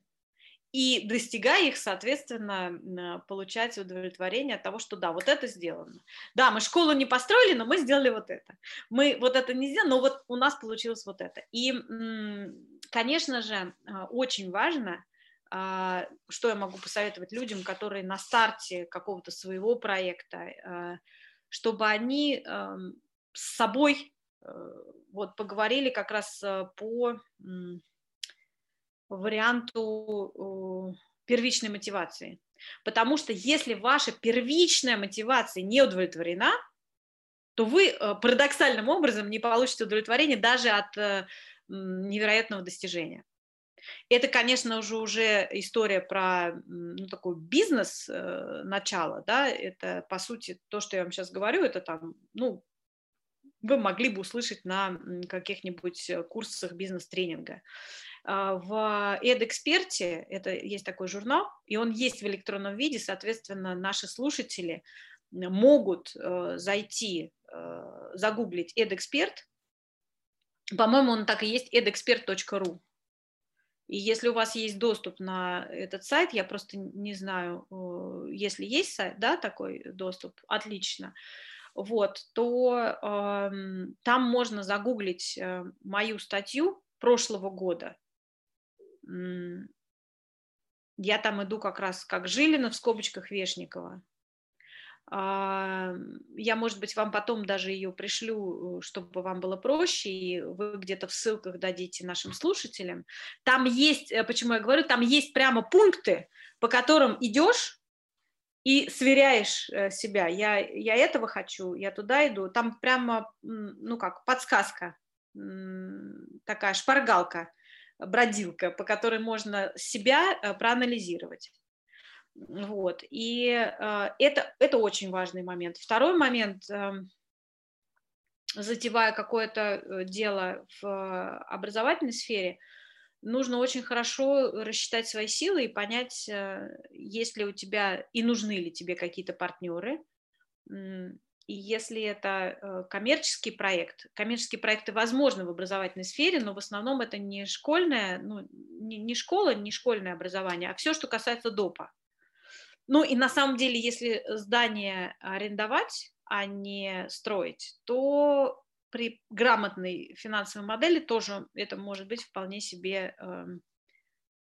и достигая их, соответственно, получать удовлетворение от того, что да, вот это сделано. Да, мы школу не построили, но мы сделали вот это. Мы вот это не сделали, но вот у нас получилось вот это. И конечно же, очень важно, что я могу посоветовать людям, которые на старте какого-то своего проекта, чтобы они с собой вот поговорили как раз по варианту первичной мотивации. Потому что если ваша первичная мотивация не удовлетворена, то вы э, парадоксальным образом не получите удовлетворение даже от э, невероятного достижения. Это, конечно же, уже история про ну, такой бизнес э, начало, да, это, по сути, то, что я вам сейчас говорю, это там, ну, вы могли бы услышать на каких-нибудь курсах бизнес-тренинга. А, в EdExpert, это есть такой журнал, и он есть в электронном виде, соответственно, наши слушатели могут э, зайти, э, загуглить EdExpert, по-моему, он так и есть, edexpert.ru. И если у вас есть доступ на этот сайт, я просто не знаю, э, если есть сайт, да, такой доступ, отлично, вот, то э, там можно загуглить мою статью прошлого года, я там иду как раз как Жилина в скобочках Вешникова. А, я, может быть, вам потом даже ее пришлю, чтобы вам было проще, и вы где-то в ссылках дадите нашим слушателям. Там есть, э, почему я говорю, там есть прямо пункты, по которым идешь и сверяешь э, себя. Я, я этого хочу, я туда иду. Там прямо, ну как, подсказка, такая шпаргалка бродилка, по которой можно себя э, проанализировать. Вот. И э, это, это очень важный момент. Второй момент, эм, затевая какое-то э, дело в образовательной сфере, нужно очень хорошо рассчитать свои силы и понять, есть ли у тебя и нужны ли тебе какие-то партнеры, и если это э, коммерческий проект, коммерческие проекты возможны в образовательной сфере, но в основном это не школьное, ну, не, не школа, не школьное образование, а все, что касается допа. Ну и на самом деле, если здание арендовать, а не строить, то при грамотной финансовой модели тоже это может быть вполне себе, эм,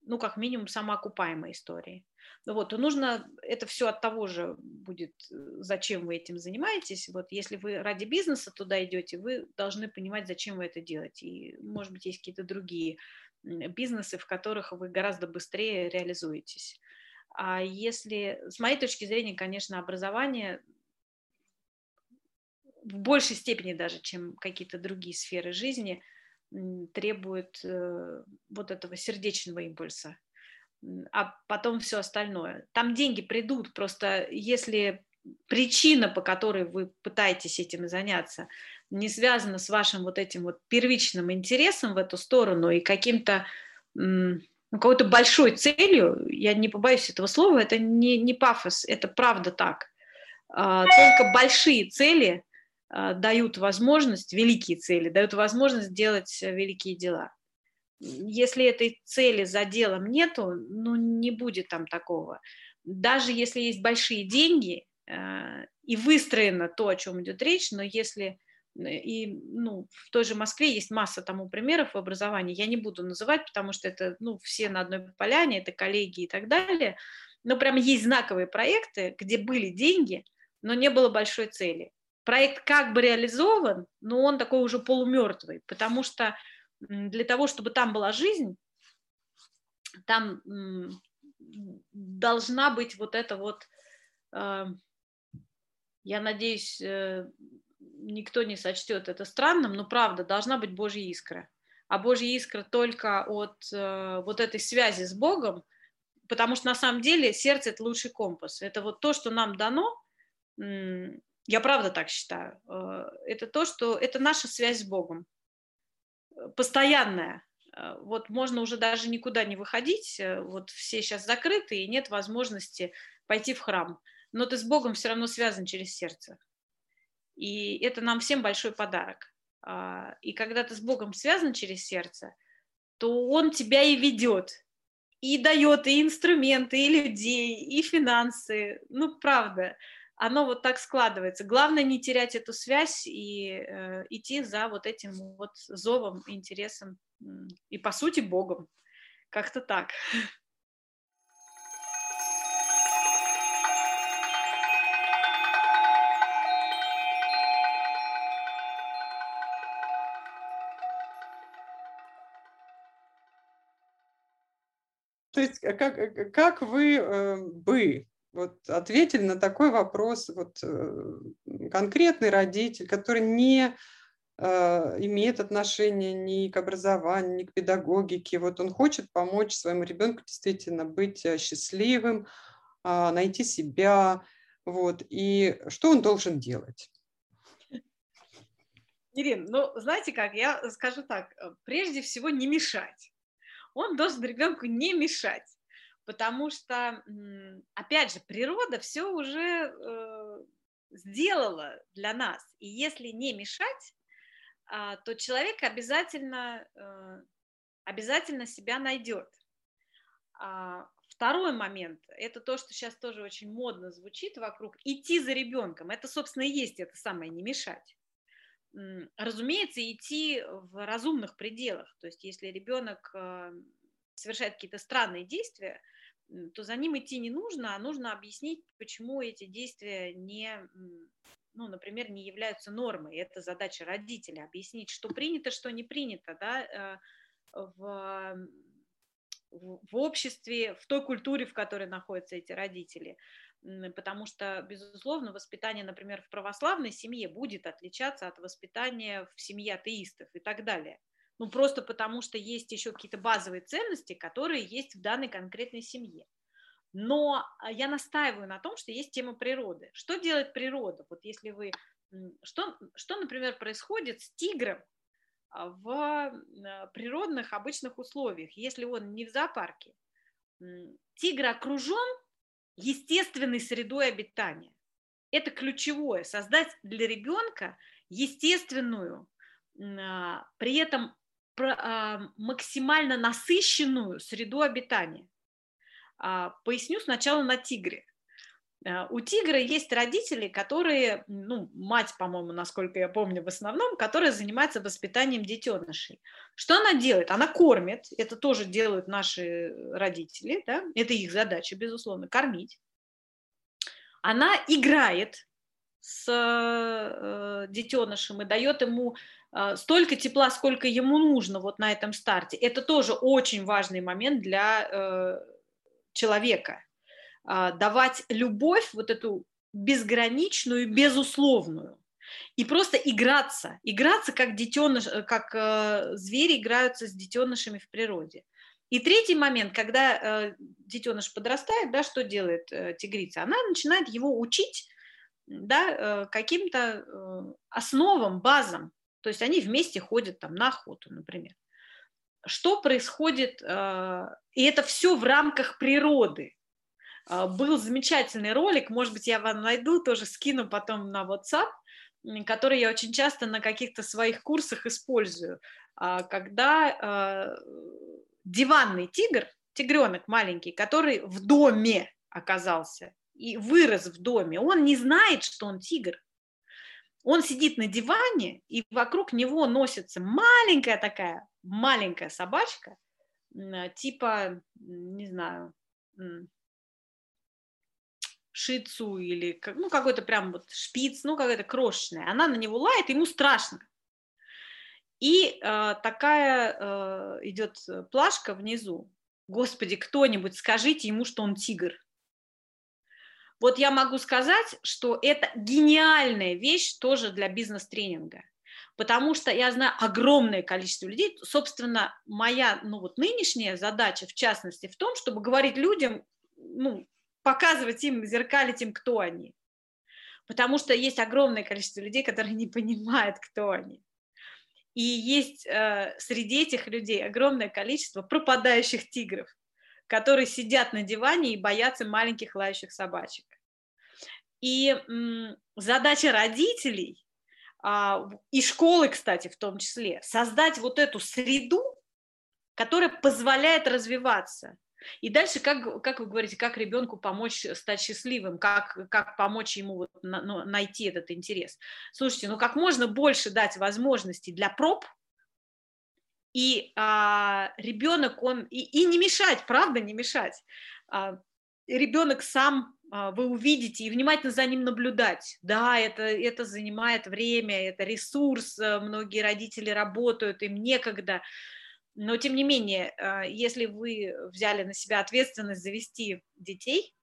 ну, как минимум, самоокупаемой историей. Ну вот, то нужно, это все от того же будет, э, зачем вы этим занимаетесь. Вот если вы ради бизнеса туда идете, вы должны понимать, зачем вы это делаете. И, может быть, есть какие-то другие бизнесы, в которых вы гораздо быстрее реализуетесь. А если, с моей точки зрения, конечно, образование в большей степени даже, чем какие-то другие сферы жизни, требует э, вот этого сердечного импульса а потом все остальное. Там деньги придут, просто если причина, по которой вы пытаетесь этим заняться, не связана с вашим вот этим вот первичным интересом в эту сторону и каким-то ну, какой-то большой целью, я не побоюсь этого слова, это не, не пафос, это правда так. А, только большие цели а, дают возможность, великие цели, дают возможность делать великие дела если этой цели за делом нету, ну, не будет там такого. Даже если есть большие деньги э, и выстроено то, о чем идет речь, но если и ну, в той же Москве есть масса тому примеров в образовании, я не буду называть, потому что это ну, все на одной поляне, это коллеги и так далее, но прям есть знаковые проекты, где были деньги, но не было большой цели. Проект как бы реализован, но он такой уже полумертвый, потому что для того, чтобы там была жизнь, там должна быть вот эта вот, э, я надеюсь, э, никто не сочтет это странным, но правда, должна быть Божья искра. А Божья искра только от э, вот этой связи с Богом, потому что на самом деле сердце – это лучший компас. Это вот то, что нам дано, я правда так считаю, это то, что это наша связь с Богом постоянная. Э, вот можно уже даже никуда не выходить, э, вот все сейчас закрыты, и нет возможности пойти в храм. Но ты с Богом все равно связан через сердце. И это нам всем большой подарок. А, и когда ты с Богом связан через сердце, то Он тебя и ведет, и дает и инструменты, и людей, и финансы. Ну, правда оно вот так складывается. Главное не терять эту связь и э, идти за вот этим вот зовом, интересом и, по сути, Богом. Как-то так. То есть э, как, э, как вы э, бы вот ответили на такой вопрос вот, э, конкретный родитель, который не э, имеет отношения ни к образованию, ни к педагогике. Вот он хочет помочь своему ребенку действительно быть э, счастливым, э, найти себя. Вот. И что он должен делать? Ирина, ну, знаете как, я скажу так, прежде всего не мешать он должен ребенку не мешать, потому что, опять же, природа все уже э, сделала для нас, и если не мешать, э, то человек обязательно, э, обязательно себя найдет. А второй момент, это то, что сейчас тоже очень модно звучит вокруг, идти за ребенком, это, собственно, и есть это самое не мешать разумеется, идти в разумных пределах. То есть, если ребенок э, совершает какие-то странные действия, то за ним идти не нужно, а нужно объяснить, почему эти действия не, ну, например, не являются нормой. Это задача родителя, объяснить, что принято, что не принято, да, э, в, в обществе, в той культуре, в которой находятся эти родители потому что, безусловно, воспитание, например, в православной семье будет отличаться от воспитания в семье атеистов и так далее. Ну, просто потому что есть еще какие-то базовые ценности, которые есть в данной конкретной семье. Но а, я настаиваю на том, что есть тема природы. Что делает природа? Вот если вы... Что, что например, происходит с тигром а, в а, природных обычных условиях, если он не в зоопарке? Тигр окружен естественной средой обитания. Это ключевое, создать для ребенка естественную, при этом максимально насыщенную среду обитания. А, поясню сначала на тигре. У тигра есть родители, которые, ну, мать, по-моему, насколько я помню, в основном, которая занимается воспитанием детенышей. Что она делает? Она кормит, это тоже делают наши родители, да? это их задача, безусловно, кормить. Она играет с э, детенышем и дает ему столько тепла, сколько ему нужно вот на этом старте. Это тоже очень важный момент для э, человека. Э, давать любовь, вот эту безграничную, безусловную. И просто играться, играться как детеныш, как э, звери играются с детенышами в природе. И третий момент, когда э, детеныш подрастает, да, что делает э, тигрица? Она начинает его учить да, э, каким-то э, основам, базам. То есть они вместе ходят там на охоту, например. Что происходит? Э, и это все в рамках природы. Э, был замечательный ролик, может быть, я вам найду, тоже скину потом на WhatsApp, который я очень часто на каких-то своих курсах использую, э, когда э, диванный тигр, тигренок маленький, который в доме оказался и вырос в доме, он не знает, что он тигр. Он сидит на диване, и вокруг него носится маленькая такая, маленькая собачка, типа, не знаю, шицу или ну, какой-то прям вот шпиц, ну, какая-то крошечная. Она на него лает, ему страшно. И э, такая э, идет плашка внизу. Господи, кто-нибудь скажите ему, что он тигр. Вот я могу сказать, что это гениальная вещь тоже для бизнес-тренинга. Потому что я знаю огромное количество людей. Собственно, моя ну, вот нынешняя задача, в частности, в том, чтобы говорить людям, ну, показывать им, зеркалить им, кто они. Потому что есть огромное количество людей, которые не понимают, кто они. И есть э, среди этих людей огромное количество пропадающих тигров, которые сидят на диване и боятся маленьких лающих собачек. И задача родителей а, и школы, кстати, в том числе, создать вот эту среду, которая позволяет развиваться и дальше, как, как вы говорите, как ребенку помочь стать счастливым, как, как помочь ему вот на, ну, найти этот интерес. Слушайте, ну как можно больше дать возможностей для проб, И а, ребенок, он и, и не мешать, правда, не мешать. А, ребенок сам а, вы увидите и внимательно за ним наблюдать. Да, это, это занимает время, это ресурс, э, многие родители работают, им некогда. Но, тем не менее, а, если вы взяли на себя ответственность завести детей,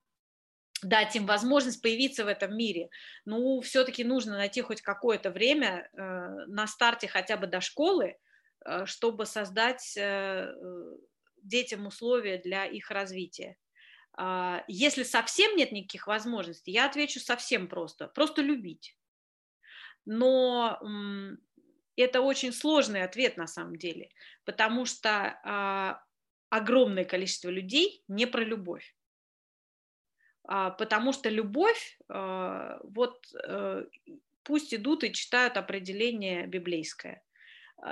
дать им возможность появиться в этом мире, ну, все-таки нужно найти хоть какое-то время э, на старте хотя бы до школы, чтобы создать детям условия для их развития. А, если совсем нет никаких возможностей, я отвечу совсем просто. Просто любить. Но это очень сложный ответ на самом деле, потому что а, огромное количество людей не про любовь. А, потому что любовь, вот э, пусть идут и читают определение библейское.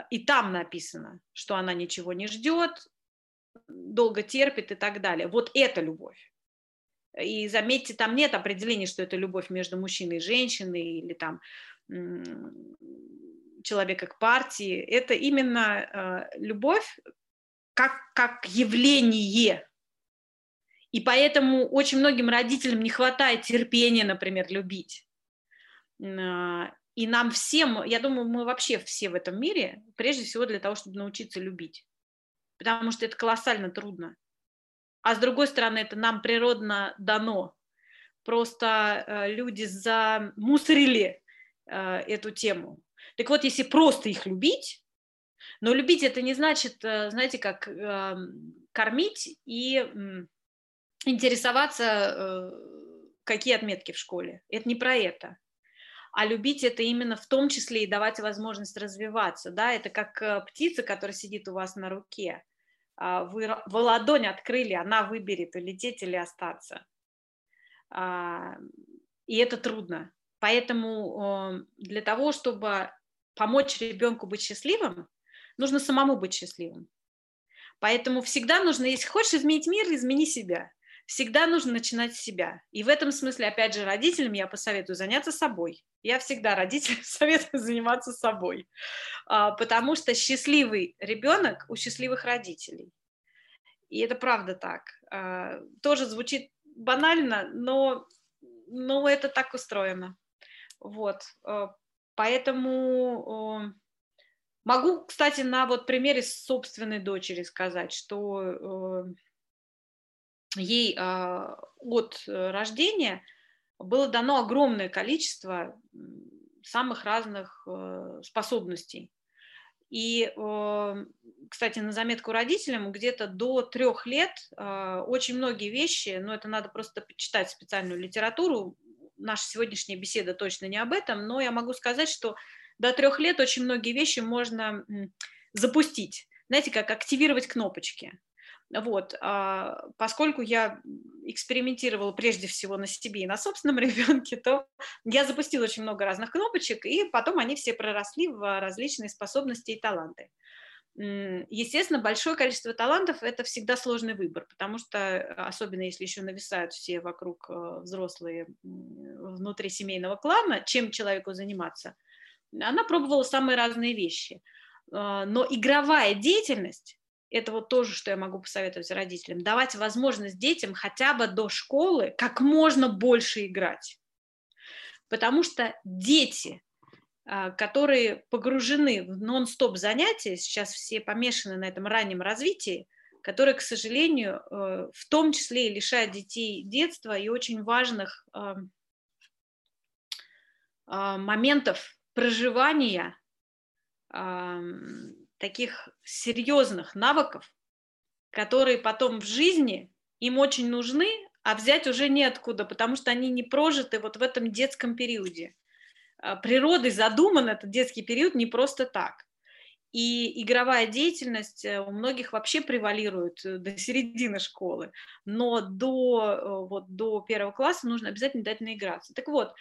И там написано, что она ничего не ждет, долго терпит и так далее. Вот это любовь. И заметьте, там нет определения, что это любовь между мужчиной и женщиной или там человека к партии. Это именно э, любовь как, как явление. И поэтому очень многим родителям не хватает терпения, например, любить. И нам всем, я думаю, мы вообще все в этом мире, прежде всего для того, чтобы научиться любить потому что это колоссально трудно. А с другой стороны, это нам природно дано. Просто э, люди замусорили э, эту тему. Так вот, если просто их любить, но любить это не значит, э, знаете, как э, кормить и интересоваться, какие отметки в школе. Это не про это. А любить это именно в том числе и давать возможность развиваться. Да? Это как э, птица, которая сидит у вас на руке. А, вы, вы ладонь открыли, она выберет, улететь или остаться. А, и это трудно. Поэтому для того, чтобы помочь ребенку быть счастливым, нужно самому быть счастливым. Поэтому всегда нужно, если хочешь изменить мир, измени себя. Всегда нужно начинать с себя. И в этом смысле, опять же, родителям я посоветую заняться собой. Я всегда родителям [laughs] советую заниматься собой, а, потому что счастливый ребенок у счастливых родителей. И это правда так. А, тоже звучит банально, но, но это так устроено. Вот. А, поэтому могу, кстати, на вот примере собственной дочери сказать, что ей от рождения было дано огромное количество самых разных э, способностей. И, э, кстати, на заметку родителям, где-то до трех лет э, очень многие вещи, ну это надо просто почитать специальную литературу, наша сегодняшняя беседа точно не об этом, но я могу сказать, что до трех лет очень многие вещи можно запустить. Знаете, как активировать кнопочки. Вот, а, поскольку я экспериментировала прежде всего на себе и на собственном [laughs] ребенке, то я запустила очень много разных кнопочек, и потом они все проросли в различные способности и таланты. Естественно, большое количество талантов – это всегда сложный выбор, потому что, особенно если еще нависают все вокруг э, взрослые внутри семейного клана, чем человеку заниматься, она пробовала самые разные вещи. А, но игровая деятельность это вот тоже, что я могу посоветовать родителям, давать возможность детям хотя бы до школы как можно больше играть. Потому что дети, а, которые погружены в нон-стоп занятия, сейчас все помешаны на этом раннем развитии, которые, к сожалению, э, в том числе и лишают детей детства и очень важных а, моментов проживания таких серьезных навыков, которые потом в жизни им очень нужны, а взять уже неоткуда, потому что они не прожиты вот в этом детском периоде. А, природой задуман этот детский период не просто так. И игровая деятельность э, у многих вообще превалирует э, до середины школы, но до, э, вот, до первого класса нужно обязательно дать наиграться. Так вот,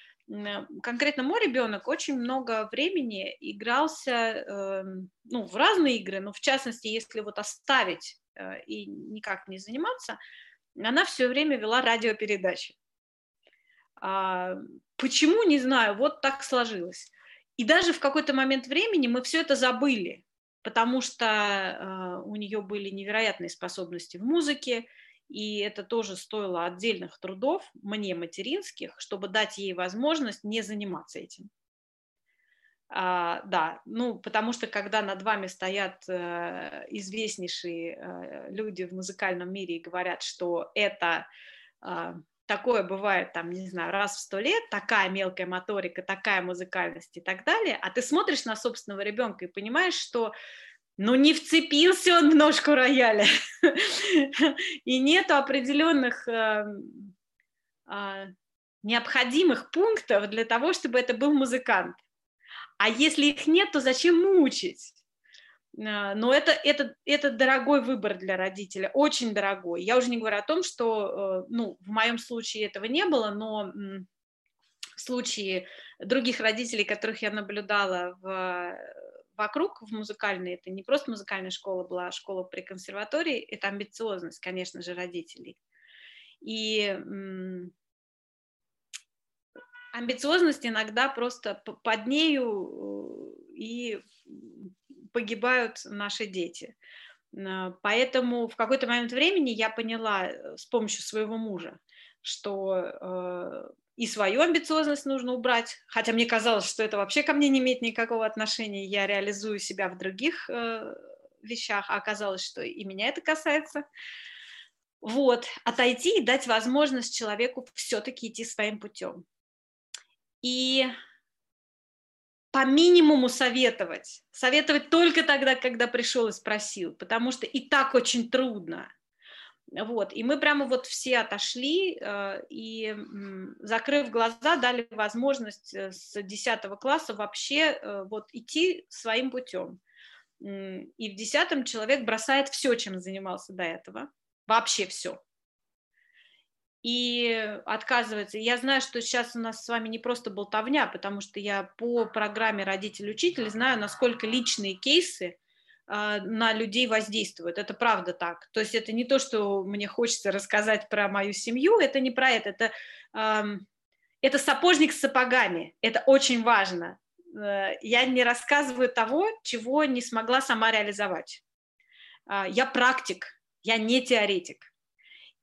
конкретно мой ребенок очень много времени игрался э, ну, в разные игры, но в частности, если вот оставить э, и никак не заниматься, она все время вела радиопередачи. А, почему, не знаю, вот так сложилось. И даже в какой-то момент времени мы все это забыли. потому что у нее были невероятные способности в музыке, и это тоже стоило отдельных трудов, мне материнских, чтобы дать ей возможность не заниматься этим. А, да, ну, потому что когда над вами стоят э, известнейшие э, люди в музыкальном мире и говорят, что это э, такое бывает, там, не знаю, раз в сто лет, такая мелкая моторика, такая музыкальность и так далее, а ты смотришь на собственного ребенка и понимаешь, что ну, не вцепился он в ножку рояля, [laughs] и нету определенных э, э, необходимых пунктов для того, чтобы это был музыкант. А если их нет, то зачем мучить? А, но это, это, это дорогой выбор для родителя, очень дорогой. Я уже не говорю о том, что, э, ну, в моем случае этого не было, но в случае других родителей, которых я наблюдала в, вокруг в музыкальной, это не просто музыкальная школа была, а школа при консерватории, это амбициозность, конечно же, родителей. И амбициозность иногда просто под нею э, и погибают наши дети. Э, поэтому в какой-то момент времени я поняла э, с помощью своего мужа, что и свою амбициозность нужно убрать, хотя мне казалось, что это вообще ко мне не имеет никакого отношения, я реализую себя в других вещах, а оказалось, что и меня это касается. Вот, отойти и дать возможность человеку все-таки идти своим путем и по минимуму советовать. Советовать только тогда, когда пришел и спросил, потому что и так очень трудно. Вот, и мы прямо вот все отошли э, и, закрыв глаза, дали возможность э, с 10 класса вообще э, вот идти своим путем. И в 10 человек бросает все, чем занимался до этого, вообще все и отказывается. Я знаю, что сейчас у нас с вами не просто болтовня, потому что я по программе «Родитель-учитель» знаю, насколько личные кейсы на людей воздействуют. Это правда так. То есть это не то, что мне хочется рассказать про мою семью, это не про это. Это, это сапожник с сапогами. Это очень важно. Э, я не рассказываю того, чего не смогла сама реализовать. Э, я практик, я не теоретик.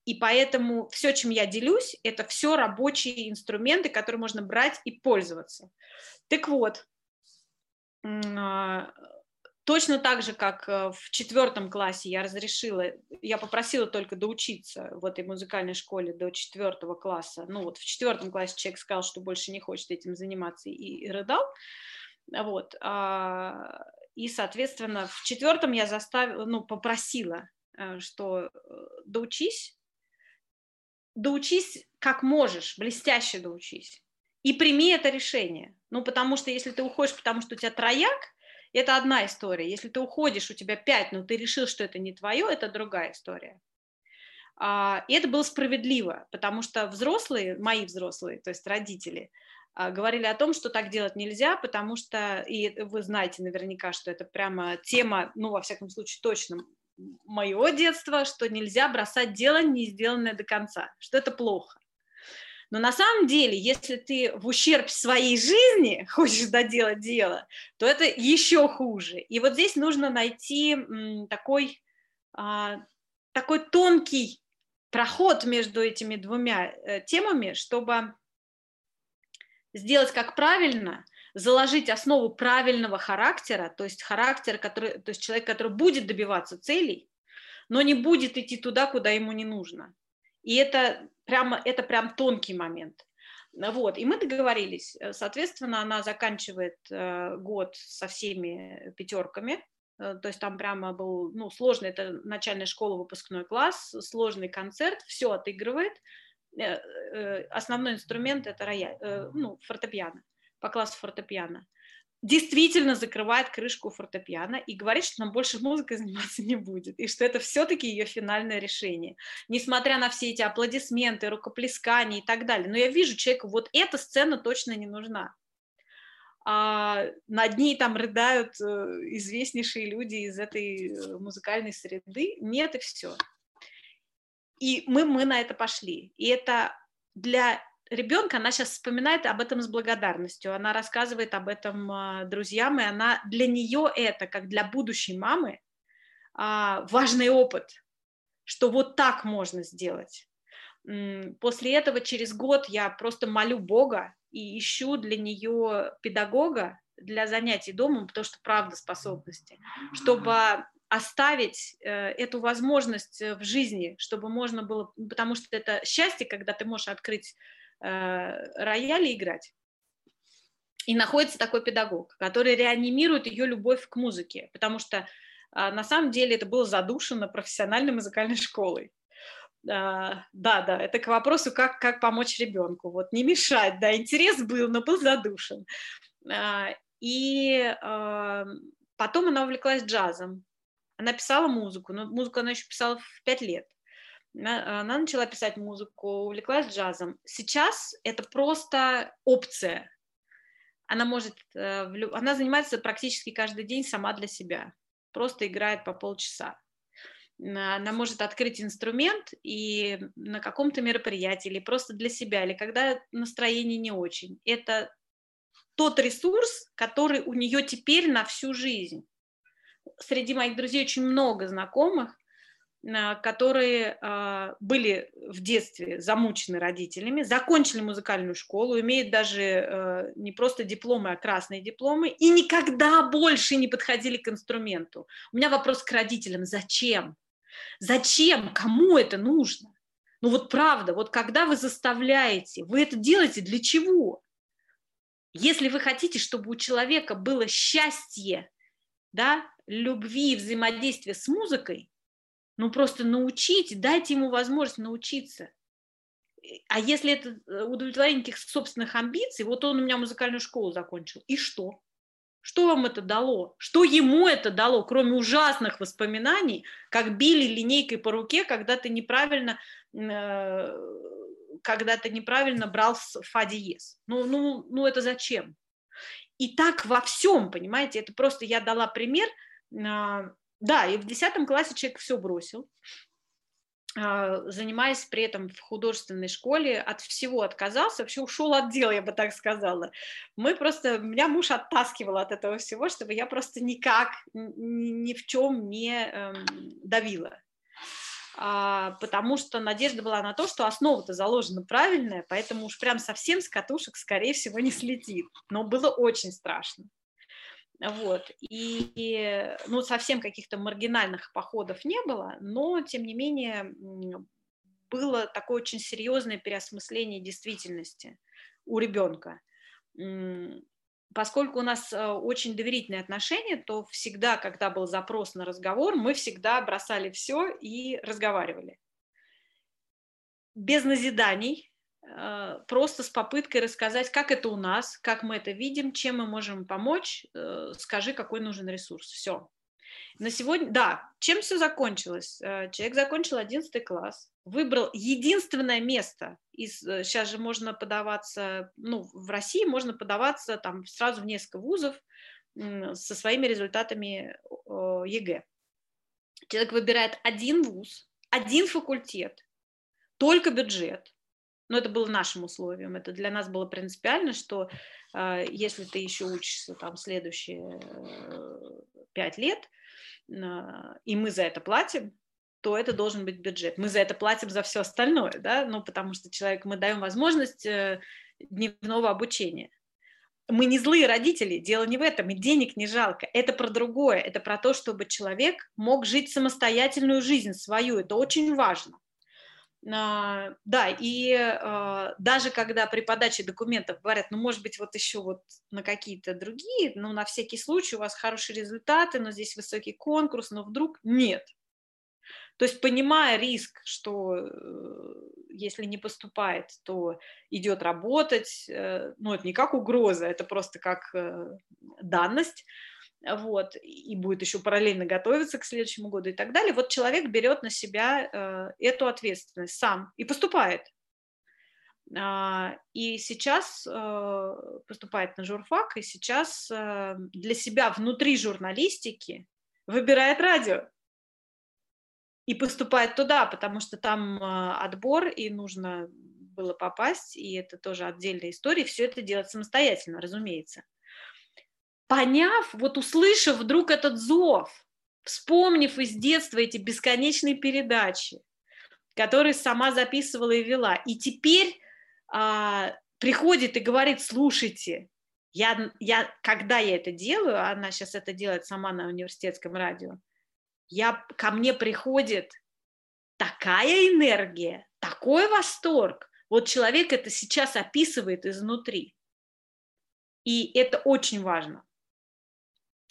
И поэтому все, чем я делюсь, это все рабочие инструменты, которые можно брать и пользоваться. Так вот, а, точно так же, как э, в четвертом классе я разрешила, я попросила только доучиться в этой музыкальной школе до четвертого класса. Ну вот в четвертом классе человек сказал, что больше не хочет этим заниматься и, рыдал. Вот. А, и, соответственно, в четвертом я заставила, ну, попросила, э, что э, доучись, доучись как можешь, блестяще доучись. И прими это решение. Ну, потому что если ты уходишь, потому что у тебя трояк, это одна история. Если ты уходишь, у тебя пять, но ты решил, что это не твое, это другая история. А, и это было справедливо, потому что взрослые, мои взрослые, то есть родители, а, говорили о том, что так делать нельзя, потому что, и вы знаете наверняка, что это прямо тема, ну, во всяком случае, точно моего детства, что нельзя бросать дело, не сделанное до конца, что это плохо. Но на самом деле, если ты в ущерб своей жизни [laughs] хочешь доделать дело, то это еще хуже. И вот здесь нужно найти такой, а, такой тонкий проход между этими двумя э, темами, чтобы сделать как правильно, заложить основу правильного характера, то есть характер, который, то есть человек, который будет добиваться целей, но не будет идти туда, куда ему не нужно. И это прямо, это прям тонкий момент. Вот, и мы договорились. Соответственно, она заканчивает э, год со всеми пятерками, э, то есть там прямо был, ну, сложный, это начальная школа, выпускной класс, сложный концерт, все отыгрывает. Э, основной инструмент это рояль, ну, фортепиано по классу фортепиано, действительно закрывает крышку фортепиано и говорит, что нам больше музыкой [laughs] заниматься не будет, и что это все-таки ее финальное решение. Несмотря на все эти аплодисменты, рукоплескания и так далее. Но я вижу человеку, вот эта сцена точно не нужна. А над ней там рыдают э, известнейшие люди из этой э, музыкальной среды. Нет, и все. И мы, мы на это пошли. И это для ребенка, она сейчас вспоминает об этом с благодарностью, она рассказывает об этом а, друзьям, и она для нее это, как для будущей мамы, а, важный опыт, что вот так можно сделать. После этого через год я просто молю Бога и ищу для нее педагога для занятий домом, потому что правда способности, чтобы оставить э, эту возможность э, в жизни, чтобы можно было, потому что это счастье, когда ты можешь открыть рояле играть. И находится такой педагог, который реанимирует ее любовь к музыке, потому что а, на самом деле это было задушено профессиональной музыкальной [laughs] школой. А, да, да, это к вопросу, как, как помочь ребенку. Вот не мешать, да, интерес был, но был задушен. А, и потом она увлеклась джазом. Она писала музыку, но музыку она еще писала в пять лет она начала писать музыку, увлеклась джазом. Сейчас это просто опция. Она может, э, она занимается практически каждый день сама для себя, просто играет по полчаса. Она может открыть инструмент и на каком-то мероприятии, или просто для себя, или когда настроение не очень. Это тот ресурс, который у нее теперь на всю жизнь. Среди моих друзей очень много знакомых, которые а, были в детстве замучены родителями, закончили музыкальную школу, имеют даже э, не просто дипломы, а красные дипломы, и никогда больше не подходили к инструменту. У меня вопрос к родителям, зачем? Зачем? Кому это нужно? Ну вот правда, вот когда вы заставляете, вы это делаете для чего? Если вы хотите, чтобы у человека было счастье, да, любви, взаимодействие с музыкой, ну просто научите, дайте ему возможность научиться. А если это э, удовлетворение каких-то собственных амбиций, вот он у меня музыкальную школу закончил, и что? Что вам это дало? Что ему это дало, кроме ужасных воспоминаний, как били линейкой по руке, когда ты неправильно, э, когда ты неправильно брал фа диез? Ну, ну, ну это зачем? И так во всем, понимаете, это просто я дала пример, а, да, и в 10 классе человек все бросил, а, занимаясь при этом в художественной школе, от всего отказался, вообще ушел от дела, я бы так сказала. Мы просто, меня муж оттаскивал от этого всего, чтобы я просто никак, ни, ни в чем не эм, давила. А, потому что надежда была на то, что основа-то заложена правильная, поэтому уж прям совсем с катушек, скорее всего, не слетит. Но было очень страшно. Вот. И, ну, совсем каких-то маргинальных походов не было, но, тем не менее, было такое очень серьезное переосмысление действительности у ребенка. Поскольку у нас э, очень доверительные отношения, то всегда, когда был запрос на разговор, мы всегда бросали все и разговаривали. Без назиданий, просто с попыткой рассказать, как это у нас, как мы это видим, чем мы можем помочь, э, скажи, какой нужен ресурс. Все. На сегодня, да, чем все закончилось? Э, человек закончил 11 класс, выбрал единственное место, из, сейчас же можно подаваться, ну, в России можно подаваться там сразу в несколько вузов со своими результатами ЕГЭ. Человек выбирает один вуз, один факультет, только бюджет, но это было нашим условием. Это для нас было принципиально, что э, если ты еще учишься там следующие пять э, лет, э, и мы за это платим, то это должен быть бюджет. Мы за это платим за все остальное, да, ну, потому что человек, мы даем возможность э, дневного обучения. Мы не злые родители, дело не в этом, и денег не жалко. Это про другое, это про то, чтобы человек мог жить самостоятельную жизнь свою, это очень важно. А, да, и а, даже когда при подаче документов говорят, ну, может быть, вот еще вот на какие-то другие, ну, на всякий случай у вас хорошие результаты, но здесь высокий конкурс, но вдруг нет. То есть, понимая риск, что э, если не поступает, то идет работать, э, ну, это не как угроза, это просто как э, данность, вот, и будет еще параллельно готовиться к следующему году и так далее, вот человек берет на себя э, эту ответственность сам и поступает. А, и сейчас э, поступает на журфак, и сейчас э, для себя внутри журналистики выбирает радио и поступает туда, потому что там отбор, и нужно было попасть, и это тоже отдельная история, все это делать самостоятельно, разумеется. Поняв, вот услышав вдруг этот зов, вспомнив из детства эти бесконечные передачи, которые сама записывала и вела, и теперь а, приходит и говорит, слушайте, я, я, когда я это делаю, она сейчас это делает сама на университетском радио, я, ко мне приходит такая энергия, такой восторг. Вот человек это сейчас описывает изнутри. И это очень важно.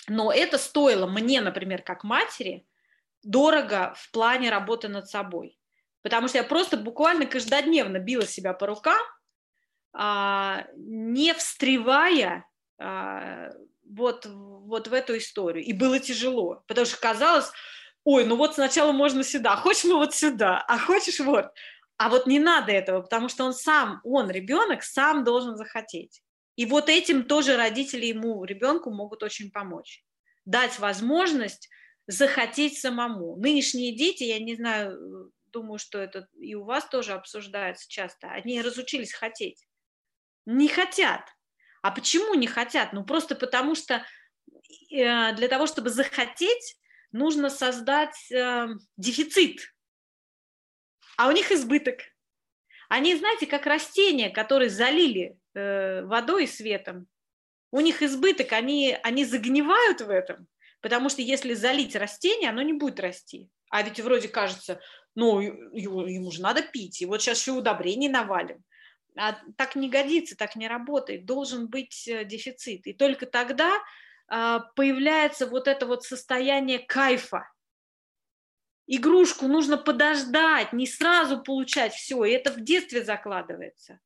Но это стоило мне, например, как матери, дорого в плане работы над собой. Потому что я просто буквально каждодневно била себя по рукам, а, не встревая а, вот, вот в эту историю. И было тяжело, потому что казалось, ой, ну вот сначала можно сюда, хочешь мы вот сюда, а хочешь вот. А вот не надо этого, потому что он сам, он, ребенок, сам должен захотеть. И вот этим тоже родители ему, ребенку могут очень помочь. Дать возможность захотеть самому. Нынешние дети, я не знаю, думаю, что это и у вас тоже обсуждается часто, они разучились хотеть. Не хотят. А почему не хотят? Ну, просто потому что э, для того, чтобы захотеть, нужно создать э, дефицит, а у них избыток. Они, знаете, как растения, которые залили э, водой и светом. У них избыток, они, они загнивают в этом, потому что если залить растение, оно не будет расти. А ведь вроде кажется, ну, ему, же надо пить, и вот сейчас еще удобрений навалим. А так не годится, так не работает. Должен быть э, дефицит. И только тогда а, появляется вот это вот состояние кайфа. Игрушку нужно подождать, не сразу получать все, и это в детстве закладывается.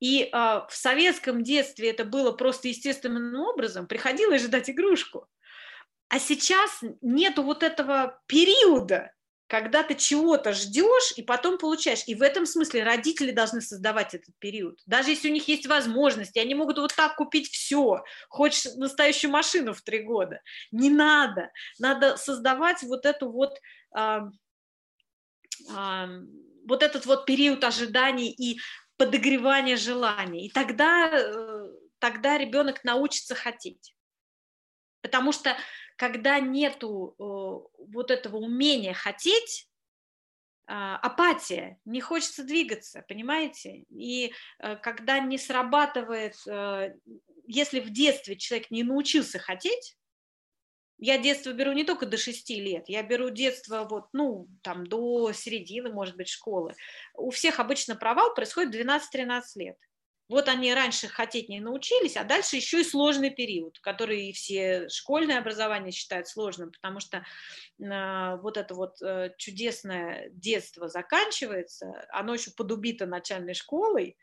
И э, в советском детстве это было просто естественным образом, приходилось ждать игрушку. А сейчас нету вот этого периода, когда ты чего-то ждешь и потом получаешь. И в этом смысле родители должны создавать этот период. Даже если у них есть возможности, они могут вот так купить все. Хочешь настоящую машину в три года. Не надо. Надо создавать вот эту вот... А, а, вот этот вот период ожиданий и подогревания желаний. И тогда, э, тогда ребенок научится хотеть. Потому что когда нету э, вот этого умения хотеть, а, апатия, не хочется двигаться, понимаете? И э, когда не срабатывает, э, если в детстве человек не научился хотеть, я детство беру не только до 6 лет, я беру детство вот, ну, там, до середины, может быть, школы. У всех обычно провал происходит 12-13 лет. Вот они раньше хотеть не научились, а дальше еще и сложный период, который все школьное образование считают сложным, потому что э, вот это вот э, чудесное детство заканчивается, оно еще подубито начальной школой,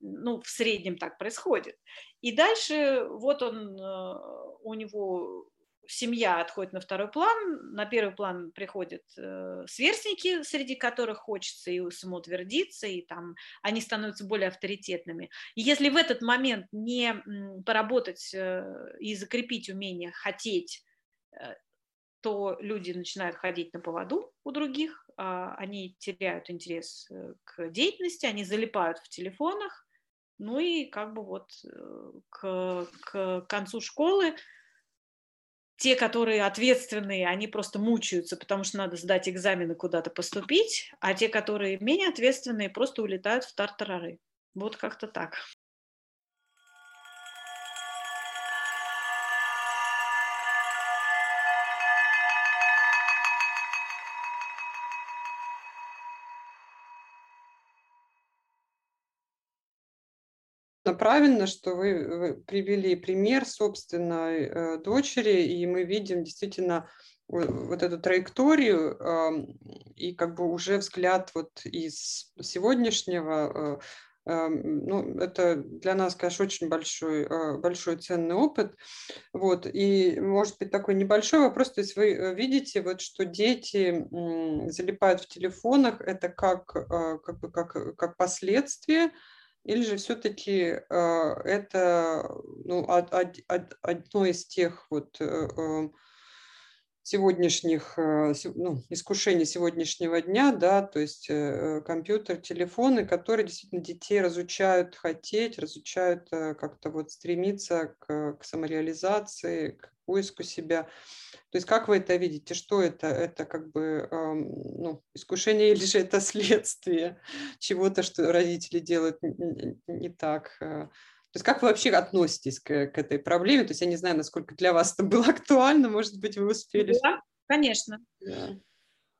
ну, в среднем так происходит. И дальше вот он, э, у него семья отходит на второй план, на первый план приходят э, сверстники, среди которых хочется и самоутвердиться, и там они становятся более авторитетными. И если в этот момент не поработать э, и закрепить умение хотеть, э, то люди начинают ходить на поводу у других, э, они теряют интерес э, к деятельности, они залипают в телефонах, ну и как бы вот э, к, к концу школы те, которые ответственные, они просто мучаются, потому что надо сдать экзамены, куда-то поступить, а те, которые менее ответственные, просто улетают в тартарары. Вот как-то так. Правильно, что вы привели пример собственной э, дочери, и мы видим действительно вот эту траекторию и как бы уже взгляд вот из сегодняшнего, э, эм, ну, это для нас, конечно, очень большой, э, большой ценный опыт. Вот. И, может быть, такой небольшой вопрос. То есть вы видите, вот, что дети залипают в телефонах, это как, как, бы, как, как последствие или же все-таки э, это ну, од, од, од, одно из тех вот э, эм, сегодняшних, э, ну, искушений сегодняшнего дня, да, то есть э, компьютер, телефоны, которые действительно детей разучают хотеть, разучают как-то вот стремиться к, к самореализации, к поиску себя. То есть как вы это видите? Что это? Это как бы ну, искушение или же это [laughs] следствие чего-то, что родители делают не так? То есть как вы вообще относитесь к, к этой проблеме? То есть я не знаю, насколько для вас это было [laughs] актуально, может быть, вы успели. Да, конечно. Да.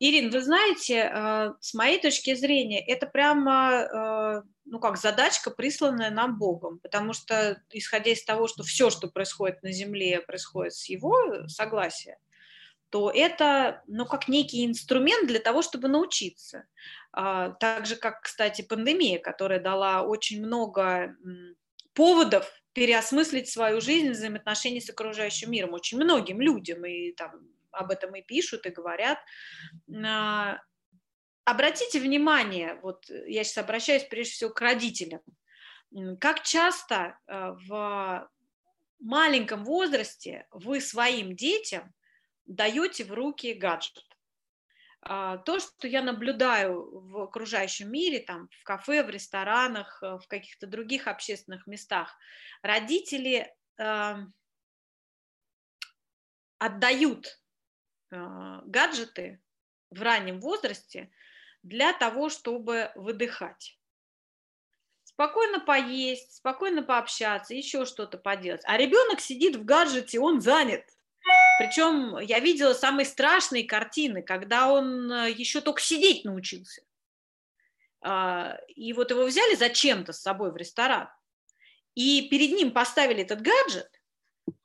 Ирин, вы знаете, э, с моей точки зрения, это прямо, э, ну как, задачка, присланная нам Богом, потому что, исходя из того, что все, что происходит на Земле, происходит с Его согласия, то это, ну, как некий инструмент для того, чтобы научиться. А, так же, как, кстати, пандемия, которая дала очень много поводов переосмыслить свою жизнь, взаимоотношения с окружающим миром очень многим людям, и там об этом и пишут, и говорят. А, обратите внимание, вот я сейчас обращаюсь прежде всего к родителям, как часто а, в маленьком возрасте вы своим детям даете в руки гаджет. А, то, что я наблюдаю в окружающем мире, там, в кафе, в ресторанах, э, в каких-то других общественных местах, родители э, отдают гаджеты в раннем возрасте для того, чтобы выдыхать. Спокойно поесть, спокойно пообщаться, еще что-то поделать. А ребенок сидит в гаджете, он занят. Причем я видела самые страшные картины, когда он э, еще только сидеть научился. А, и вот его взяли зачем-то с собой в ресторан, и перед ним поставили этот гаджет,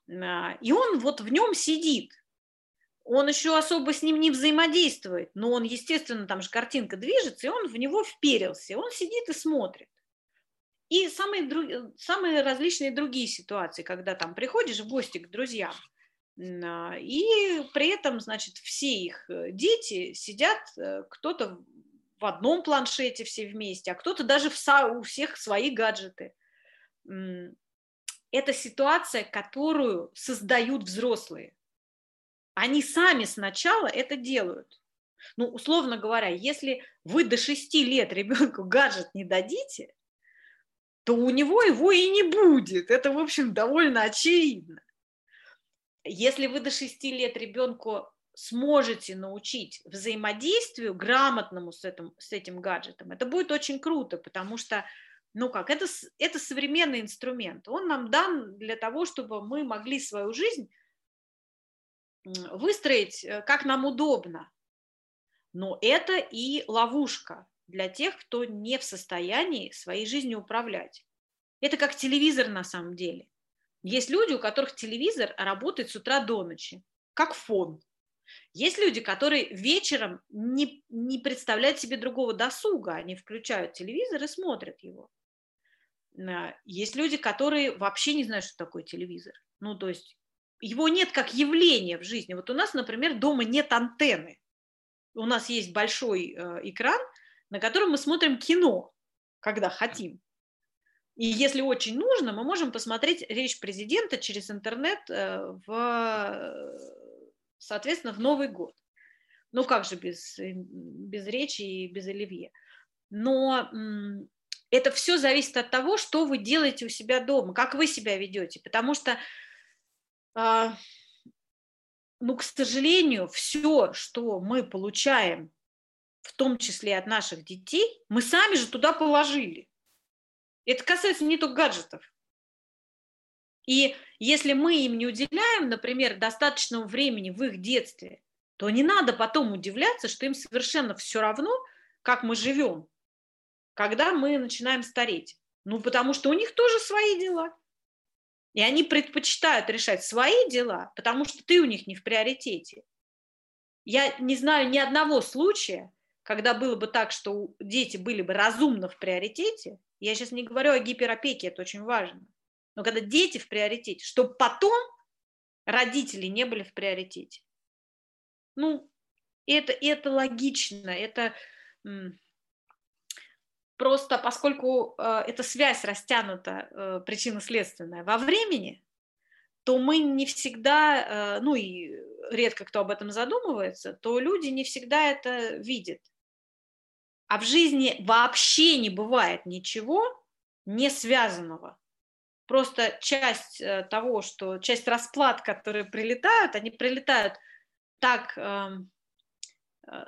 а, и он вот в нем сидит. Он еще особо с ним не взаимодействует, но он, естественно, там же картинка движется, и он в него вперился, он сидит и смотрит. И самые, самые различные другие ситуации, когда там приходишь в гости к друзьям – а, и при этом, значит, все их э, дети сидят, э, кто-то в одном планшете все вместе, а кто-то даже в, у всех свои гаджеты. Это ситуация, которую создают взрослые. Они сами сначала это делают. Ну, условно говоря, если вы до 6 лет ребенку гаджет не дадите, то у него его и не будет. Это, в общем, довольно очевидно. Если вы до 6 лет ребенку сможете научить взаимодействию грамотному с этим, с этим гаджетом, это будет очень круто, потому что, ну как, это, это современный инструмент. Он нам дан для того, чтобы мы могли свою жизнь выстроить э, как нам удобно. Но это и ловушка для тех, кто не в состоянии своей жизнью управлять. Это как телевизор на самом деле. Есть люди, у которых телевизор работает с утра до ночи, как фон. Есть люди, которые вечером не, не представляют себе другого досуга, они включают телевизор и смотрят его. А, есть люди, которые вообще не знают, что такое телевизор. Ну, то есть его нет как явления в жизни. Вот у нас, например, дома нет антенны. У нас есть большой э, экран, на котором мы смотрим кино, когда хотим. И если очень нужно, мы можем посмотреть речь президента через интернет э, в, соответственно, в Новый год. Ну как же без, без речи и без оливье. Но это все зависит от того, что вы делаете у себя дома, как вы себя ведете. Потому что, ну, к сожалению, все, что мы получаем, в том числе от наших детей, мы сами же туда положили. Это касается не только гаджетов. И если мы им не уделяем, например, достаточного времени в их детстве, то не надо потом удивляться, что им совершенно все равно, как мы живем, когда мы начинаем стареть. Ну, потому что у них тоже свои дела. И они предпочитают решать свои дела, потому что ты у них не в приоритете. Я не знаю ни одного случая, когда было бы так, что дети были бы разумно в приоритете, я сейчас не говорю о гиперопеке, это очень важно. Но когда дети в приоритете, чтобы потом родители не были в приоритете. Ну, это, это логично, это просто поскольку э, эта связь растянута, э, причинно-следственная, во времени, то мы не всегда, э, ну и редко кто об этом задумывается, то люди не всегда это видят. А в жизни вообще не бывает ничего не связанного. Просто часть того, что часть расплат, которые прилетают, они прилетают так эм, э,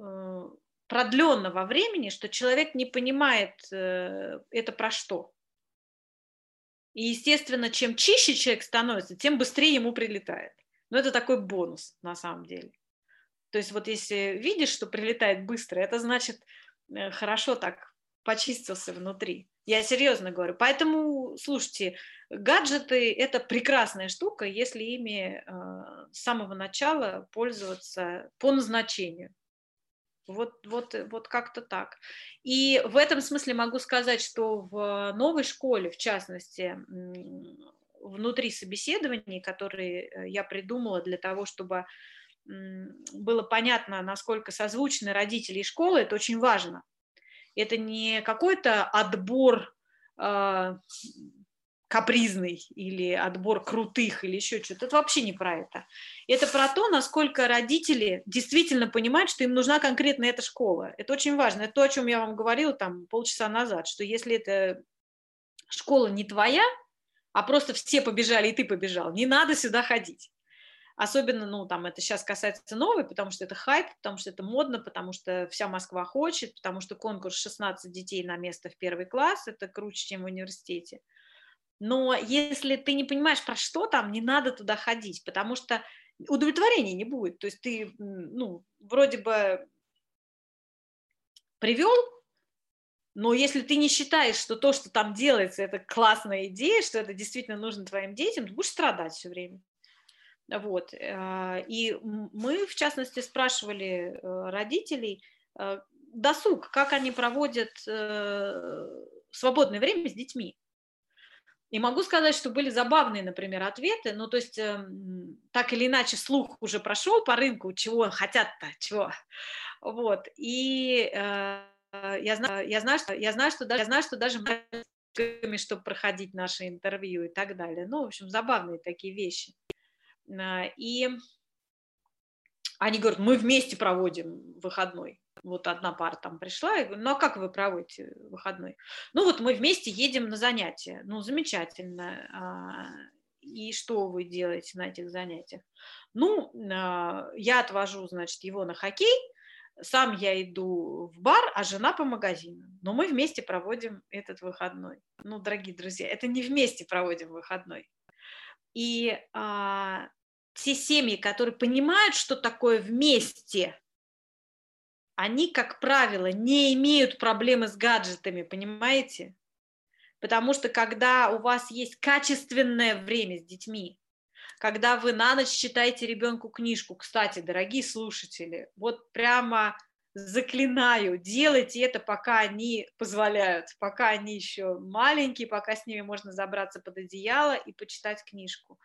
э, продленно во времени, что человек не понимает э, это про что. И, естественно, чем чище человек становится, тем быстрее ему прилетает. Но это такой бонус на самом деле. То есть вот если видишь, что прилетает быстро, это значит э, хорошо так почистился внутри. Я серьезно говорю. Поэтому, слушайте, гаджеты – это прекрасная штука, если ими э, с самого начала пользоваться по назначению. Вот, вот, вот как-то так. И в этом смысле могу сказать, что в новой школе, в частности, внутри собеседований, которые э, я придумала для того, чтобы было понятно, насколько созвучны родители и школы, это очень важно. Это не какой-то отбор а, капризный или отбор крутых или еще что-то. Это вообще не про это. Это про то, насколько родители действительно понимают, что им нужна конкретно эта школа. Это очень важно. Это то, о чем я вам говорила там полчаса назад, что если эта школа не твоя, а просто все побежали, и ты побежал, не надо сюда ходить. Особенно, ну, там, это сейчас касается новой, потому что это хайп, потому что это модно, потому что вся Москва хочет, потому что конкурс 16 детей на место в первый класс, это круче, чем в университете. Но если ты не понимаешь, про что там, не надо туда ходить, потому что удовлетворения не будет. То есть ты, ну, вроде бы привел, но если ты не считаешь, что то, что там делается, это классная идея, что это действительно нужно твоим детям, ты будешь страдать все время. Вот. Э, и мы, в частности, спрашивали э, родителей э, досуг, как они проводят свободное время с детьми. И могу сказать, что были забавные, например, ответы. Ну, то есть, э, так или иначе, слух уже прошел по рынку, чего хотят-то, чего. Вот. И э, я, знаю, я, знаю, что, я, знаю, что даже, я знаю, что даже чтобы проходить наши интервью и так далее. Ну, в общем, забавные такие вещи. Э, и они говорят, мы вместе проводим выходной вот одна пара там пришла, я говорю, ну а как вы проводите выходной? Ну вот мы вместе едем на занятия, ну замечательно. А, и что вы делаете на этих занятиях? Ну, а, я отвожу, значит, его на хоккей, сам я иду в бар, а жена по магазинам. Но мы вместе проводим этот выходной. Ну, дорогие друзья, это не вместе проводим выходной. И а, те семьи, которые понимают, что такое вместе, они, как правило, не имеют проблемы с гаджетами, понимаете? Потому что когда у вас есть качественное время с детьми, когда вы на ночь читаете ребенку книжку, кстати, дорогие слушатели, вот прямо заклинаю, делайте это, пока они позволяют, пока они еще маленькие, пока с ними можно забраться под одеяло и почитать книжку.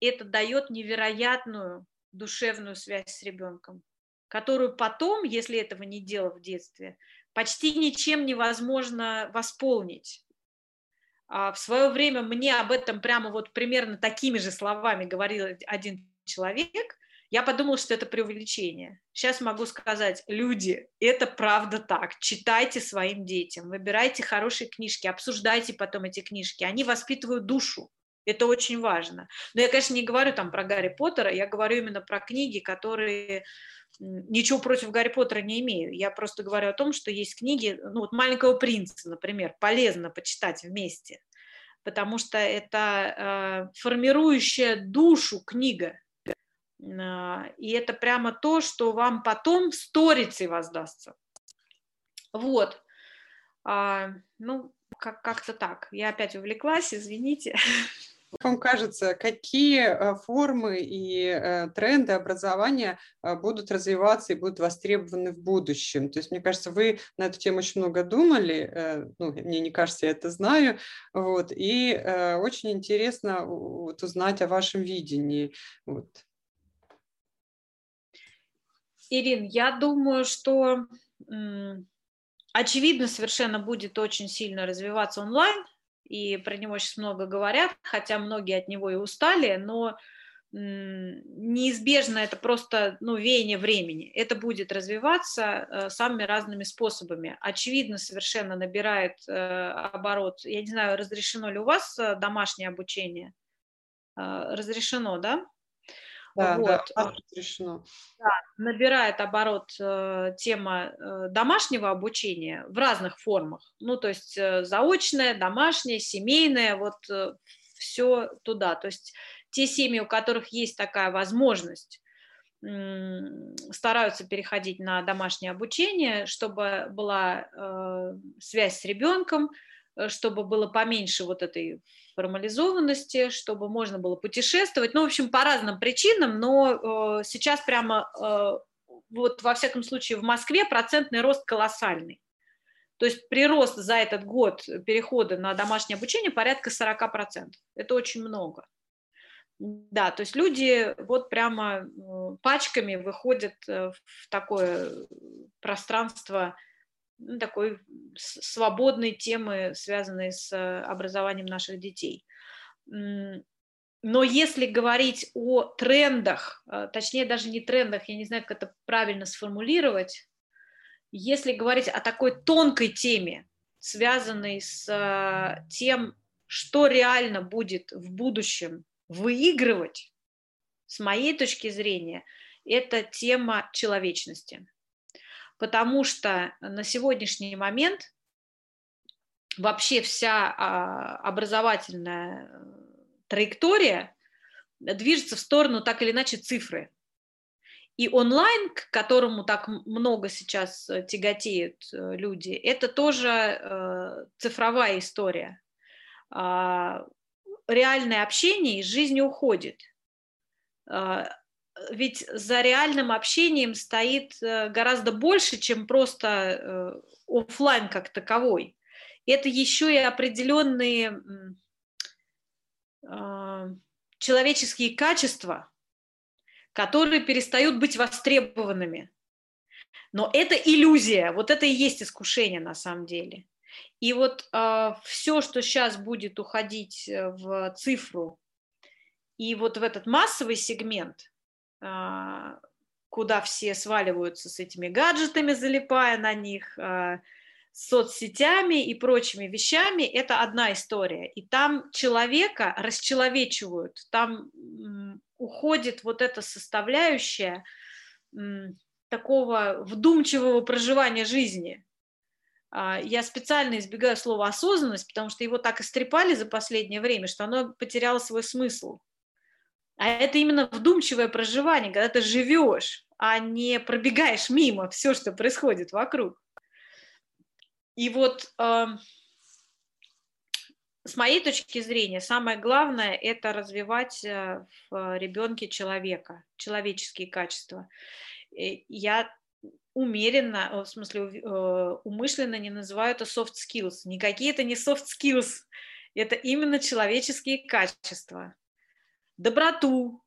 Это дает невероятную душевную связь с ребенком которую потом, если этого не делал в детстве, почти ничем невозможно восполнить. А в свое время мне об этом прямо вот примерно такими же словами говорил один человек, я подумала, что это преувеличение. Сейчас могу сказать, люди, это правда так. Читайте своим детям, выбирайте хорошие книжки, обсуждайте потом эти книжки. Они воспитывают душу. Это очень важно. Но я, конечно, не говорю там про Гарри Поттера, я говорю именно про книги, которые ничего против Гарри Поттера не имею. Я просто говорю о том, что есть книги, ну вот «Маленького принца», например, полезно почитать вместе, потому что это э, формирующая душу книга. Э, и это прямо то, что вам потом сторицей воздастся. Вот. А, ну, как- как-то так. Я опять увлеклась, извините. Как вам кажется, какие э, формы и э, тренды образования э, будут развиваться и будут востребованы в будущем? То есть, мне кажется, вы на эту тему очень много думали, ну, мне не кажется, я это знаю, вот, и очень интересно вот, узнать о вашем видении. Вот. Ирин, я думаю, что очевидно совершенно будет очень сильно развиваться онлайн, и про него сейчас много говорят, хотя многие от него и устали, но неизбежно это просто ну, веяние времени. Это будет развиваться э, самыми разными способами. Очевидно, совершенно набирает э, оборот. Я не знаю, разрешено ли у вас э, домашнее обучение? Разрешено, да? Да, вот. да, разрешено. Да, набирает оборот э, тема э, домашнего обучения в разных формах. Ну, то есть э, заочное, домашнее, семейное, вот э, все туда. То есть те семьи, у которых есть такая возможность, стараются переходить на домашнее обучение, чтобы была э, связь с ребенком, э, чтобы было поменьше вот этой формализованности, чтобы можно было путешествовать. Ну, в общем, по разным причинам, но э, сейчас прямо, вот во всяком случае, в Москве процентный рост колоссальный. То есть прирост за этот год перехода на домашнее обучение порядка 40%. Это очень много. Да, то есть люди вот прямо э, пачками выходят э, в такое пространство ну, такой свободной темы, связанной с э, образованием наших детей. Но если говорить о трендах, точнее даже не трендах, я не знаю, как это правильно сформулировать, если говорить о такой тонкой теме, связанной с тем, что реально будет в будущем выигрывать, с моей точки зрения, это тема человечности. Потому что на сегодняшний момент вообще вся а, образовательная траектория движется в сторону так или иначе цифры. И онлайн, к которому так много сейчас тяготеют э, люди, это тоже э, цифровая история. А, реальное общение из жизни уходит. Ведь за реальным общением стоит э, гораздо больше, чем просто э, офлайн как таковой. Это еще и определенные а, человеческие качества, которые перестают быть востребованными. Но это иллюзия, вот это и есть искушение на самом деле. И вот э, а, все, что сейчас будет уходить э, в цифру и вот в этот массовый сегмент, куда все сваливаются с этими гаджетами, залипая на них, э, соцсетями и прочими вещами, это одна история. И там человека расчеловечивают, там уходит вот эта составляющая такого вдумчивого проживания жизни – а, я специально избегаю слова осознанность, потому что его так истрепали за последнее время, что оно потеряло свой смысл. А это именно вдумчивое проживание, когда ты живешь, а не пробегаешь мимо все, что происходит вокруг. И вот э, с моей точки зрения, самое главное – это развивать э, в ребенке человека, человеческие качества. Я умеренно, в смысле э, умышленно не называю это soft skills. Никакие это не soft skills, это именно человеческие качества. Доброту,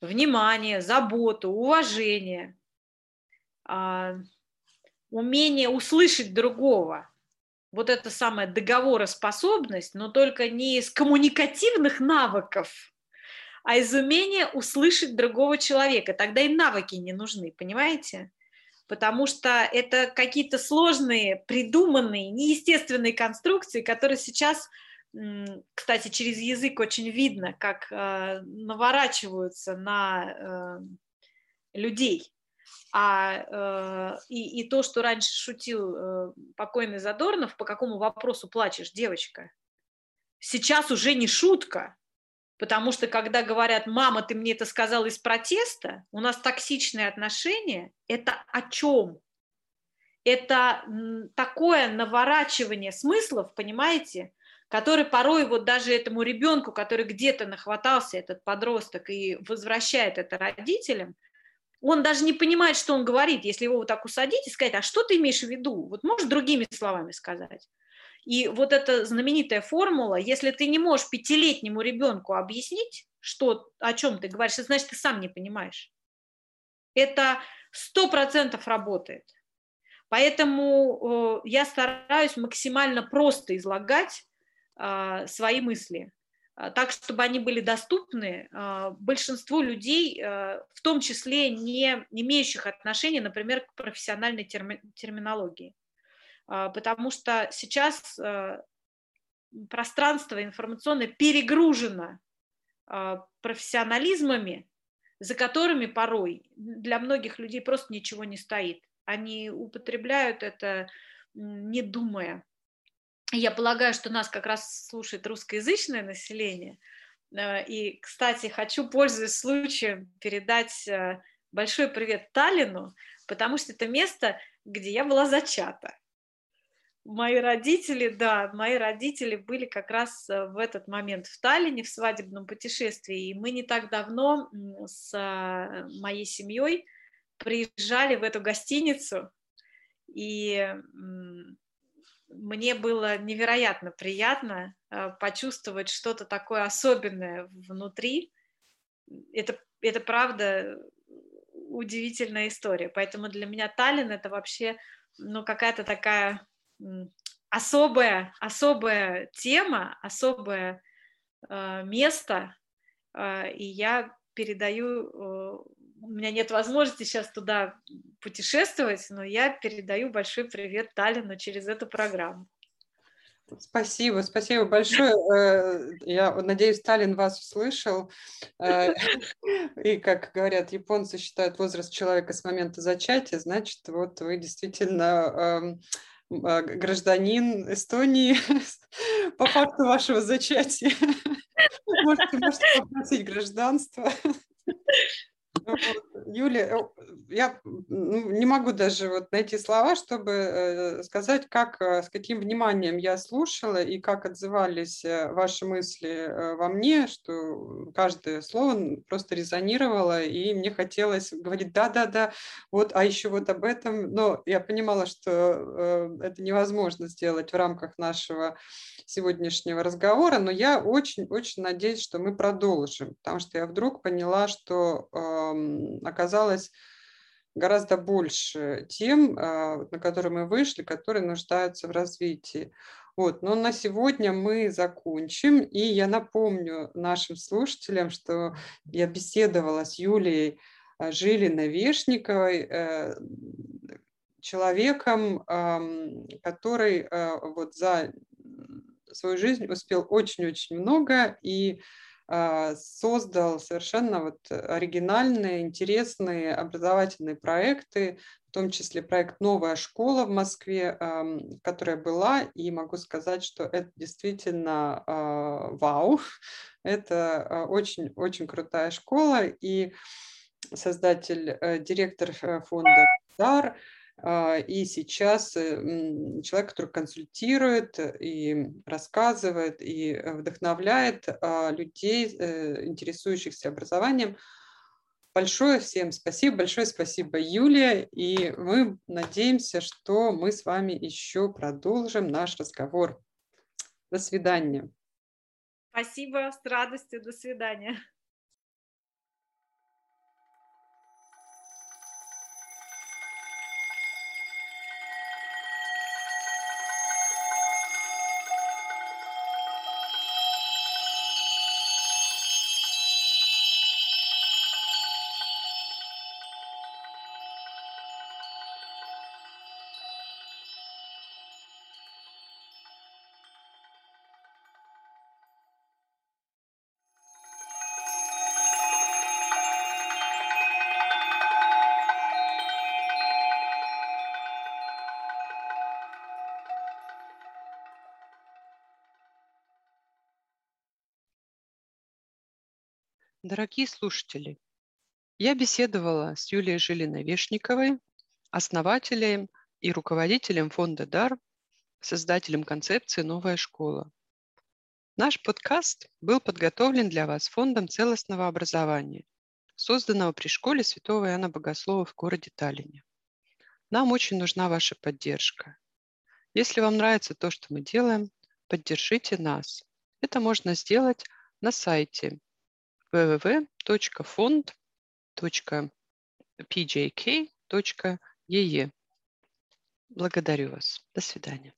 внимание, заботу, уважение, а, умение услышать другого. Вот это самая договороспособность, но только не из коммуникативных навыков, а из умения услышать другого человека. Тогда и навыки не нужны, понимаете? потому что это какие-то сложные, придуманные, неестественные конструкции, которые сейчас, кстати, через язык очень видно, как э, наворачиваются на э, людей. А, э, и, и то, что раньше шутил покойный Задорнов, по какому вопросу плачешь, девочка, сейчас уже не шутка, Потому что когда говорят, мама, ты мне это сказала из протеста, у нас токсичные отношения, это о чем? Это такое наворачивание смыслов, понимаете, который порой вот даже этому ребенку, который где-то нахватался, этот подросток, и возвращает это родителям, он даже не понимает, что он говорит, если его вот так усадить и сказать, а что ты имеешь в виду? Вот можешь другими словами сказать. И вот эта знаменитая формула, если ты не можешь пятилетнему ребенку объяснить, что, о чем ты говоришь, это значит, ты сам не понимаешь. Это сто процентов работает. Поэтому э, я стараюсь максимально просто излагать свои мысли. а, так, чтобы они были доступны а, большинству людей, а, в том числе не имеющих отношения, например, к профессиональной терминологии. Потому что сейчас пространство информационное перегружено профессионализмами, за которыми порой для многих людей просто ничего не стоит. Они употребляют это, не думая. Я полагаю, что нас как раз слушает русскоязычное население. Э, и, кстати, хочу, пользуясь случаем, передать э, большой привет Таллину, потому что это место, где я была зачата. Мои родители, да, мои родители были как раз э, в этот момент в Таллине в свадебном путешествии, и мы не так давно с моей семьей приезжали в эту гостиницу, и мне было невероятно приятно э, почувствовать что-то такое особенное внутри. Это, это правда удивительная история. Поэтому для меня Таллин это вообще ну, какая-то такая особая, особая тема, особое э, место. Э, и я передаю э, у меня нет возможности сейчас туда путешествовать, но я передаю большой привет Таллину через эту программу. Спасибо, спасибо большое. Э, я надеюсь, Сталин вас услышал. Э, и, как говорят, японцы считают возраст человека с момента зачатия, значит, вот вы действительно эм, э, гражданин Эстонии [laughs] по факту вашего зачатия. Можете, можете попросить гражданство. [laughs] Юлия, я ну, не могу даже вот найти слова, чтобы э, сказать, как, э, с каким вниманием я слушала и как отзывались э, ваши мысли во мне, что каждое слово просто резонировало, и мне хотелось говорить «да-да-да», вот, а еще вот об этом. Но я понимала, что это невозможно сделать в рамках нашего сегодняшнего разговора, но я очень-очень надеюсь, что мы продолжим, потому что я вдруг поняла, что оказалось гораздо больше тем, э, на которые мы вышли, которые нуждаются в развитии. Вот, но на сегодня мы закончим, и я напомню нашим слушателям, что я беседовала с Юлией э, Жилиной-Вешниковой, э, человеком, который э, вот за свою жизнь успел очень-очень много и а, создал совершенно вот оригинальные, интересные образовательные проекты, в том числе проект «Новая школа» в Москве, которая была, и могу сказать, что это действительно а, вау, [laughs] это очень-очень крутая школа, и создатель, э, директор э, фонда «Дар», а, и сейчас э, человек, который консультирует и рассказывает, и вдохновляет а, людей, э, интересующихся образованием. Большое всем спасибо, большое спасибо, Юлия, и мы надеемся, что мы с вами еще продолжим наш разговор. До свидания. Спасибо, с радостью, до свидания. Дорогие слушатели, я беседовала с Юлией Жилиной-Вешниковой, основателем и руководителем фонда «Дар», создателем концепции «Новая школа». Наш подкаст был подготовлен для вас Фондом целостного образования, созданного при школе Святого Иоанна Богослова в городе Таллине. Нам очень нужна ваша поддержка. Если вам нравится то, что мы делаем, поддержите нас. Это можно сделать на сайте www.fond.pjk.ee. Благодарю вас. До свидания.